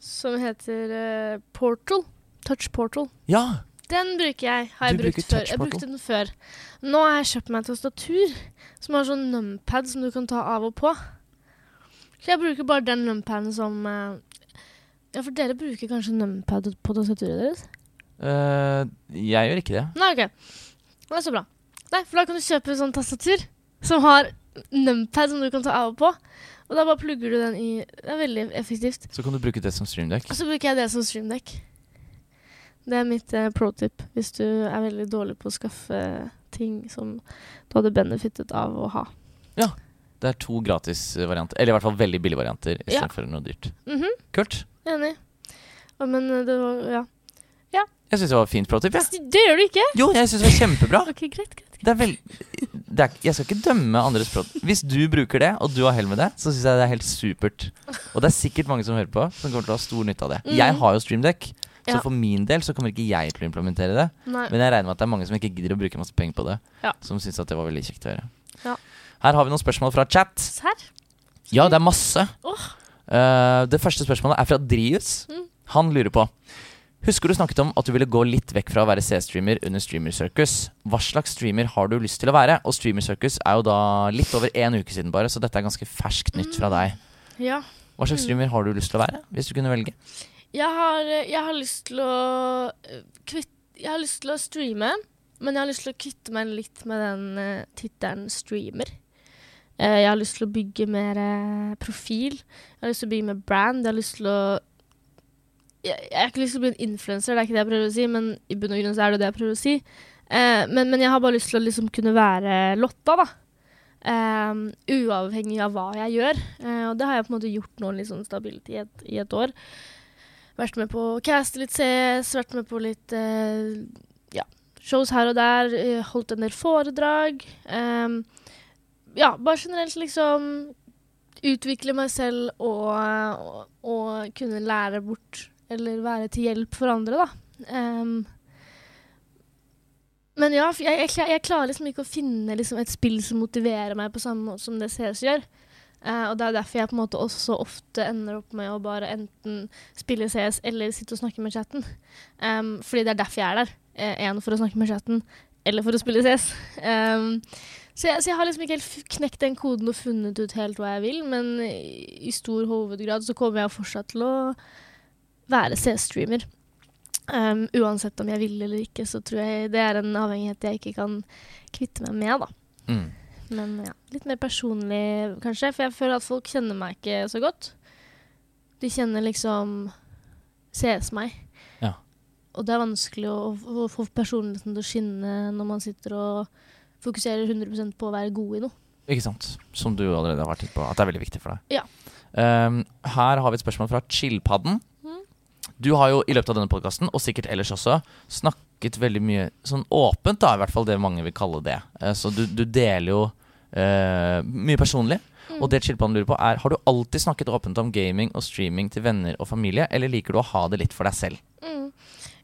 som heter eh, Portal Touch Portal. Ja! Den bruker jeg. Har jeg Du brukt bruker før. Touch Jeg Portal. brukte den før. Nå har jeg kjøpt meg et tastatur som har sånn numpad som du kan ta av og på. Så jeg bruker bare den numpaden som eh, Ja, for dere bruker kanskje numpad på tastaturet deres? Uh, jeg gjør ikke det. Nei, OK. Det er så bra. Nei, for da kan du kjøpe sånn tastatur som har numpad som du kan ta av og på. Og da bare plugger du den i Det er veldig effektivt. Så kan du bruke det som streamdekk? Og så bruker jeg det som streamdekk. Det er mitt eh, pro tip hvis du er veldig dårlig på å skaffe ting som du hadde benefitet av å ha. Ja. Det er to gratis-varianter, eller i hvert fall veldig billige varianter, Ja. istedenfor noe dyrt. Mhm, Kult. Enig. Ja, men eh, det var Ja. Jeg syns det var fint pro tip. Ja. Det gjør du ikke? Jo, jeg syns det var kjempebra. <laughs> Ok, greit, greit. Det er vel, det er, jeg skal ikke dømme andres pro Hvis du bruker det, og du har hell med det, så syns jeg det er helt supert. Og det er sikkert mange som hører på, som kommer til å ha stor nytte av det. Mm. Jeg har jo streamdekk. så Ja. for min del så kommer ikke jeg til å implementere det. Nei. Men jeg regner med at det er mange som ikke gidder å bruke masse penger på det, Ja. som syns at det var veldig kjekt å høre. Ja. Her har vi noen spørsmål fra chat. Serr? Ja, det er masse. Åh. Eh, det første spørsmålet er fra Drius. Mm. Han lurer på Husker du snakket om at du ville gå litt vekk fra å være C-streamer under Streamer Circus? Hva slags streamer har du lyst til å være? Og Streamer Circus er jo da litt over én uke siden bare, så dette er ganske ferskt nytt fra deg. Ja. Hva slags Mm. streamer har du lyst til å være, hvis du kunne velge? Jeg har, jeg har lyst til å eh, kvitt, Jeg har lyst til å streame, men jeg har lyst til å kvitte meg litt med den uh, tittelen streamer. Eh, jeg har lyst til å bygge mer eh, profil. Jeg har lyst til å bygge mer brand. Jeg har lyst til å jeg, jeg har ikke lyst til å bli en influenser, det er ikke det jeg prøver å si, men i bunn og grunn så er det det jeg prøver å si. Eh, men, men jeg har bare lyst til å liksom kunne være Lotta, da. Eh, uavhengig av hva jeg gjør. Eh, og det har jeg på en måte gjort nå litt sånn stabilt i et, i et år. Vært med på å caste litt CS, vært med på litt eh, ja, shows her og der. holdt en del foredrag. Eh, ja, bare generelt liksom utvikle meg selv og, og, og kunne lære bort eller være til hjelp for andre, da. Um, men ja, jeg, jeg, jeg klarer liksom ikke å finne liksom et spill som motiverer meg på samme måte som det CS gjør. Uh, og det er derfor jeg på en måte også ofte ender opp med å bare enten spille CS eller sitte og snakke med chatten. Um, fordi det er derfor jeg er der. Én for å snakke med chatten, eller for å spille CS. Ehm, så, jeg, så jeg har liksom ikke helt knekt den koden og funnet ut helt hva jeg vil, men i, stor hovedgrad så kommer jeg fortsatt til å være C-streamer. Um, uansett om jeg vil eller ikke, så tror jeg det er en avhengighet jeg ikke kan kvitte meg med, da. Mm. Men ja, litt mer personlig, kanskje. For jeg føler at folk kjenner meg ikke så godt. De kjenner liksom CS meg. Ja. Og det er vanskelig å, å få personligheten til å skinne når man sitter og fokuserer 100% på å være god i noe. Ikke sant? Som du allerede har vært inne på, at det er veldig viktig for deg. Ja. Um, her har vi et spørsmål fra Chillpadden. Mhm. Du har jo i løpet av denne podkasten, og sikkert ellers også, snakket veldig mye sånn åpent, da, i hvert fall det mange vil kalle det. Eh, så du, du deler jo uh, mye personlig. Mm. Og det Chillpadden lurer på er, har du alltid snakket åpent om gaming og streaming til venner og familie, eller liker du å ha det litt for deg selv? Mm.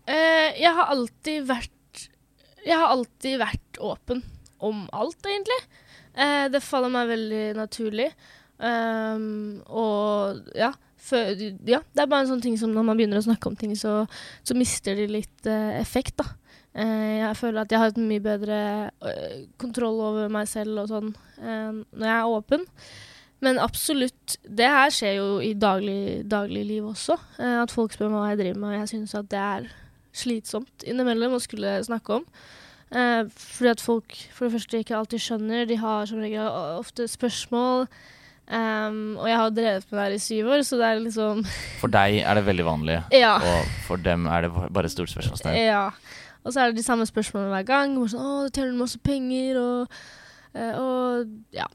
Uh, jeg har alltid vært Jeg har alltid vært åpen om alt, egentlig. Eh, det faller meg veldig naturlig. Um, og ja, for, ja, det er bare en sånn ting som når man begynner å snakke om ting, så, så mister de litt eh, effekt, da. Eh, jeg føler at jeg har et mye bedre eh, kontroll over meg selv og sånn eh, når jeg er åpen. Men absolutt, det her skjer jo i daglig, liv også. eh, at folk spør meg hva jeg driver med, og jeg syns at det er slitsomt innimellom å skulle snakke om. Eh, fordi at folk for det første ikke alltid skjønner. De har som regel ofte spørsmål. Um, og jeg har drevet med det her i syv år, så det er liksom <laughs> For deg er det veldig vanlig, Ja. og for dem er det bare stort spørsmålstegn. Ja. Og så er det de samme spørsmålene hver gang. Bare sånn, å, du tjener masse penger, og, eh, og ja.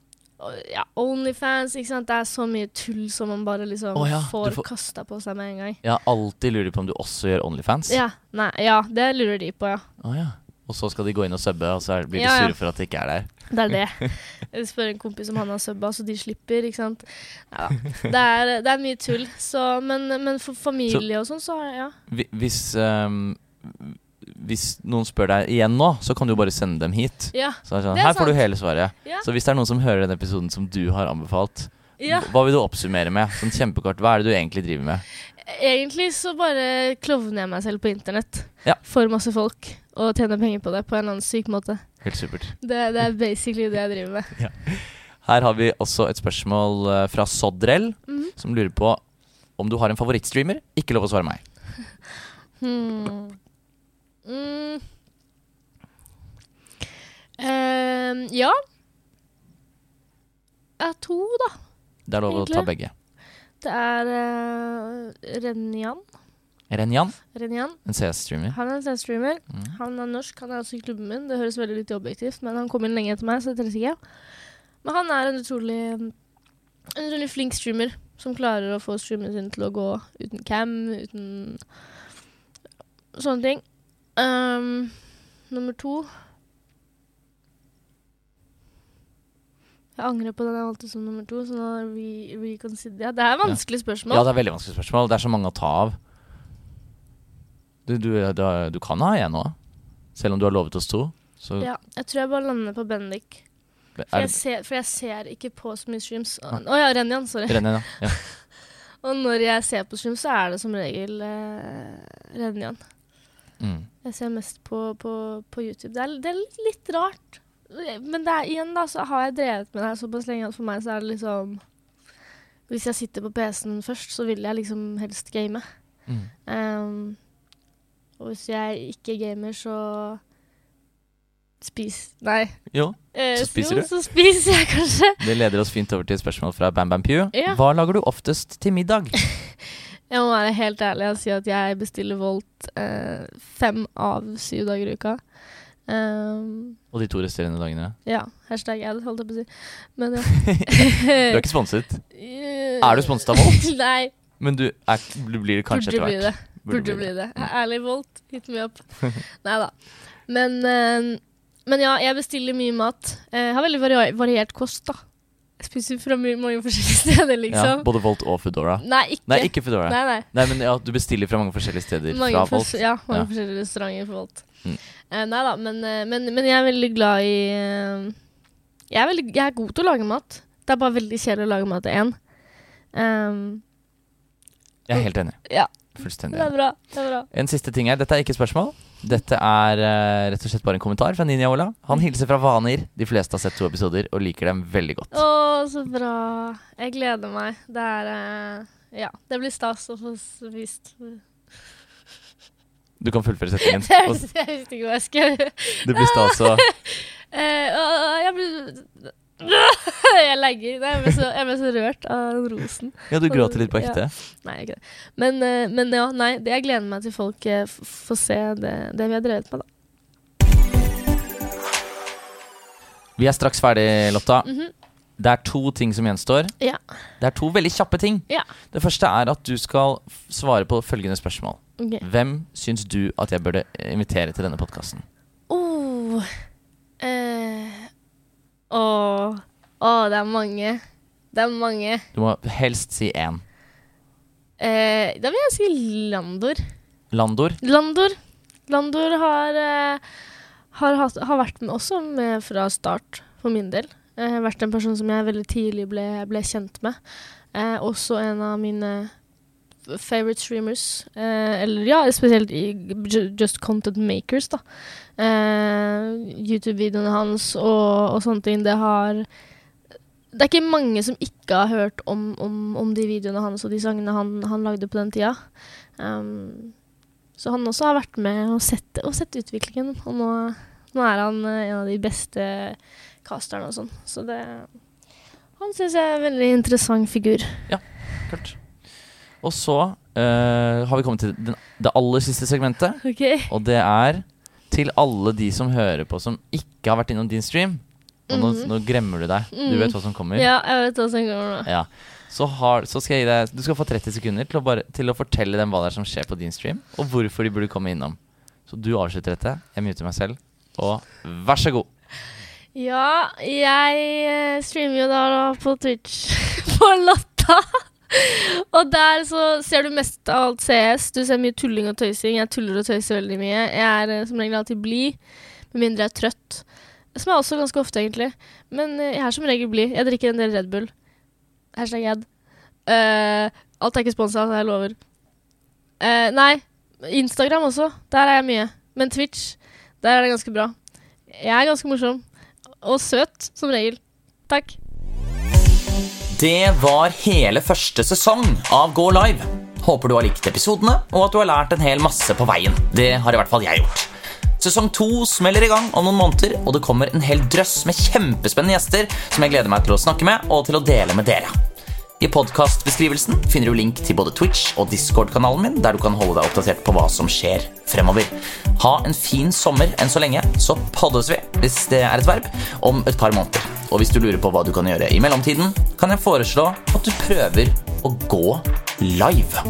Ja, Onlyfans, ikke sant. Det er så mye tull som man bare liksom oh, ja, får, får- kasta på seg med en gang. Ja, alltid lurer de på om du også gjør Onlyfans. Ja, nei, ja, det lurer de på, ja. Oh, ja. Og så skal de gå inn og subbe, og så blir de Ja, ja. sure for at de ikke er der. Det er det. <laughs> Jeg spør en kompis om han har subba, så de slipper, ikke sant. Ja, det, er, det er mye tull. Så, men, men for familie og sånn, så ja. Hvis, um, hvis noen spør deg igjen nå, så kan du bare sende dem hit. Ja, Så sånn, er Her får du hele svaret. Så hvis det er noen som hører den episoden som du har anbefalt, Ja. Hva vil du oppsummere med? Sånn kjempekort, Hva er det du egentlig driver med? Egentlig så bare klovner jeg meg selv på internett Ja. for masse folk og tjener penger på det på en eller annen syk måte. Helt supert. Det, det er basically det jeg driver med. <laughs> Her har vi også et spørsmål eh, fra Sodrell, Mhm. som lurer på om du har en favorittstreamer. Ikke lov å svare meg. <laughs> Hmm. Mm. Uh, ja. Jeg har to, da. Det er lov å ta begge. Det er uh, Renjan. Renjan, Renjan. en CS-streamer. Han er en CS-streamer. Mm. Han er norsk, han er også i klubben min. Det høres veldig litt objektivt, men han kom inn lenge etter meg, så det teller ikke. Men han er en utrolig, en utrolig flink streamer som klarer å få streamen sin til å gå uten cam, uten sånne ting. Um, nummer to Jeg angrer på den jeg valgte som nummer to, så nå re reconsider jeg. Det er vanskelig spørsmål. Ja, det er veldig vanskelig spørsmål. Det er så mange å ta av. Du, du, du, du kan ha én òg. Selv om du har lovet oss to. Så Ja, jeg tror jeg bare lander på Bendik. For jeg, ser, for jeg ser ikke på så mye streams. Å oh, ja, Renjan, sorry. Renjan, ja. ja. <laughs> Og når jeg ser på streams, så er det som regel eh, Renjan. Mm. Jeg ser mest på, på, på YouTube. Det er, det er litt rart. Men det er, igjen da, så har jeg drevet med det her såpass lenge at for meg så er det liksom Hvis jeg sitter på PC-en først, så vil jeg liksom helst game. Mm. Um, og hvis jeg ikke gamer, så spis... Nei. Jo, Eh, Så spiser jo, du? Så spiser jeg kanskje. <laughs> det leder oss fint over til et spørsmål fra Bam Bam Pew. Ja. Hva lager du oftest til middag? <laughs> Jeg må være helt ærlig og si at jeg bestiller Volt eh, fem av syv dager i uka. Um, Og de to resterende dagene? ja. Hashtag ad, holdt jeg på å si. Men ja. <laughs> Du er ikke sponset, er du sponset av Volt? <laughs> Nei. men du, er, du blir det kanskje etter hvert. Burde, Burde bli det. Ærlig Volt, hit me up. <laughs> Nei da. Men, eh, men ja, jeg bestiller mye mat. Eh, Jeg har veldig vari variert kost, da. Jeg spiser fra mange forskjellige <laughs> steder, Ja, liksom. både Volt og Foodora. Nei, ikke. Nei, ikke Foodora. Nei. Nei, nei. men ja, du bestiller fra mange forskjellige steder Mange, fra Volt. ja, mange Ja. forskjellige restauranter for Volt. Mm. Uh, nei da, men, eh, men, men jeg er veldig glad i uh, jeg, er veldig, jeg er god til å lage mat. Det er bare veldig kjedelig å lage mat til én. Um, Jeg er helt enig. Ja. Fullstendig det er bra. det er bra. En siste ting her. Dette er ikke spørsmål. Dette er eh, rett og slett bare en kommentar fra Ninja Ola. Han hilser fra Vanir. De fleste har sett to episoder og liker dem veldig godt. Å, så bra. Jeg gleder meg. Det er eh, Ja, det blir stas å få s- vist. Du kan fullføre setningen. <laughs> Jeg Og visste ikke hva jeg skulle gjøre. det blir stas å <laughs> Eh, å, å, jeg ble <laughs> Jeg legger. Nei, jeg, ble så, jeg ble så rørt av rosen. Ja, du gråter litt på Ja. ekte. Nei, ikke det. Men, eh, men ja, nei, det, jeg gleder meg til folk eh, får se det, det vi har drevet med, da. Vi er straks ferdig, Lotta. Mhm. Det er to ting som gjenstår. Ja. Det er to veldig kjappe ting. Ja. Det første er at du skal svare på følgende spørsmål. Okay. Hvem syns du at jeg burde invitere til denne podkasten? Oh. Åh. Åh, det er mange. Det er mange. Du må helst si én. Eh, da vil jeg si Landor. Landor. Landor. Landor har, eh, har, hatt, har vært med også med fra start, for min del. Eh, vært en person som jeg veldig tidlig ble, ble kjent med. Eh, også en av mine favorite streamers. Eh, eller ja, spesielt Just Content Makers, da. Eh, YouTube-videoene hans og, og sånne ting. Det har Det er ikke mange som ikke har hørt om, om, om de videoene hans og de sangene han, han lagde på den tida. Um, så han også har vært med og sett, og sett utviklingen. Og nå, nå er han eh, en av de beste casterne og sånn. Så det Han syns jeg er en veldig interessant figur. Ja, Kult. Og så uh, har vi kommet til den, det aller siste segmentet. Okay. Og det er til alle de som hører på som ikke har vært innom din stream. Og nå, Mhm. nå gremmer du deg. Du vet hva som kommer. Ja, jeg vet hva som kommer nå. Ja. Så, har, så skal jeg gi deg Du skal få 30 sekunder til å, bare, til å fortelle dem hva det er som skjer på din stream, og hvorfor de burde komme innom. Så du avslutter dette. Jeg muter meg selv. Og vær så god. Ja, jeg eh, streamer jo da på Twitch <laughs> på Lotta. <laughs> og der så ser du mest av alt CS. Du ser mye tulling og tøysing. Jeg tuller og tøyser veldig mye. Jeg er eh, som regel alltid blid, med mindre jeg er trøtt. Som jeg også ganske ofte, egentlig. Men eh, jeg er som regel blid. Jeg drikker en del Red Bull. Hashtag ad. Uh, alt er ikke sponsa, jeg lover. Uh, nei, Instagram også. Der er jeg mye. Men Twitch, der er det ganske bra. Jeg er ganske morsom. Og søt, som regel. Takk. Det var hele første sesong av Gå live. Håper du har likt episodene, og at du har lært en hel masse på veien. Det har i hvert fall jeg gjort. Sesong to smeller i gang om noen måneder, og det kommer en hel drøss med kjempespennende gjester som jeg gleder meg til å snakke med og til å dele med dere. I podkastbeskrivelsen finner du link til både Twitch og Discord-kanalen min, der du kan holde deg oppdatert på hva som skjer fremover. Ha en fin sommer enn så lenge, så poddes vi, hvis det er et verb, om et par måneder. Og hvis du lurer på hva du kan gjøre i mellomtiden, kan jeg foreslå at du prøver å gå live.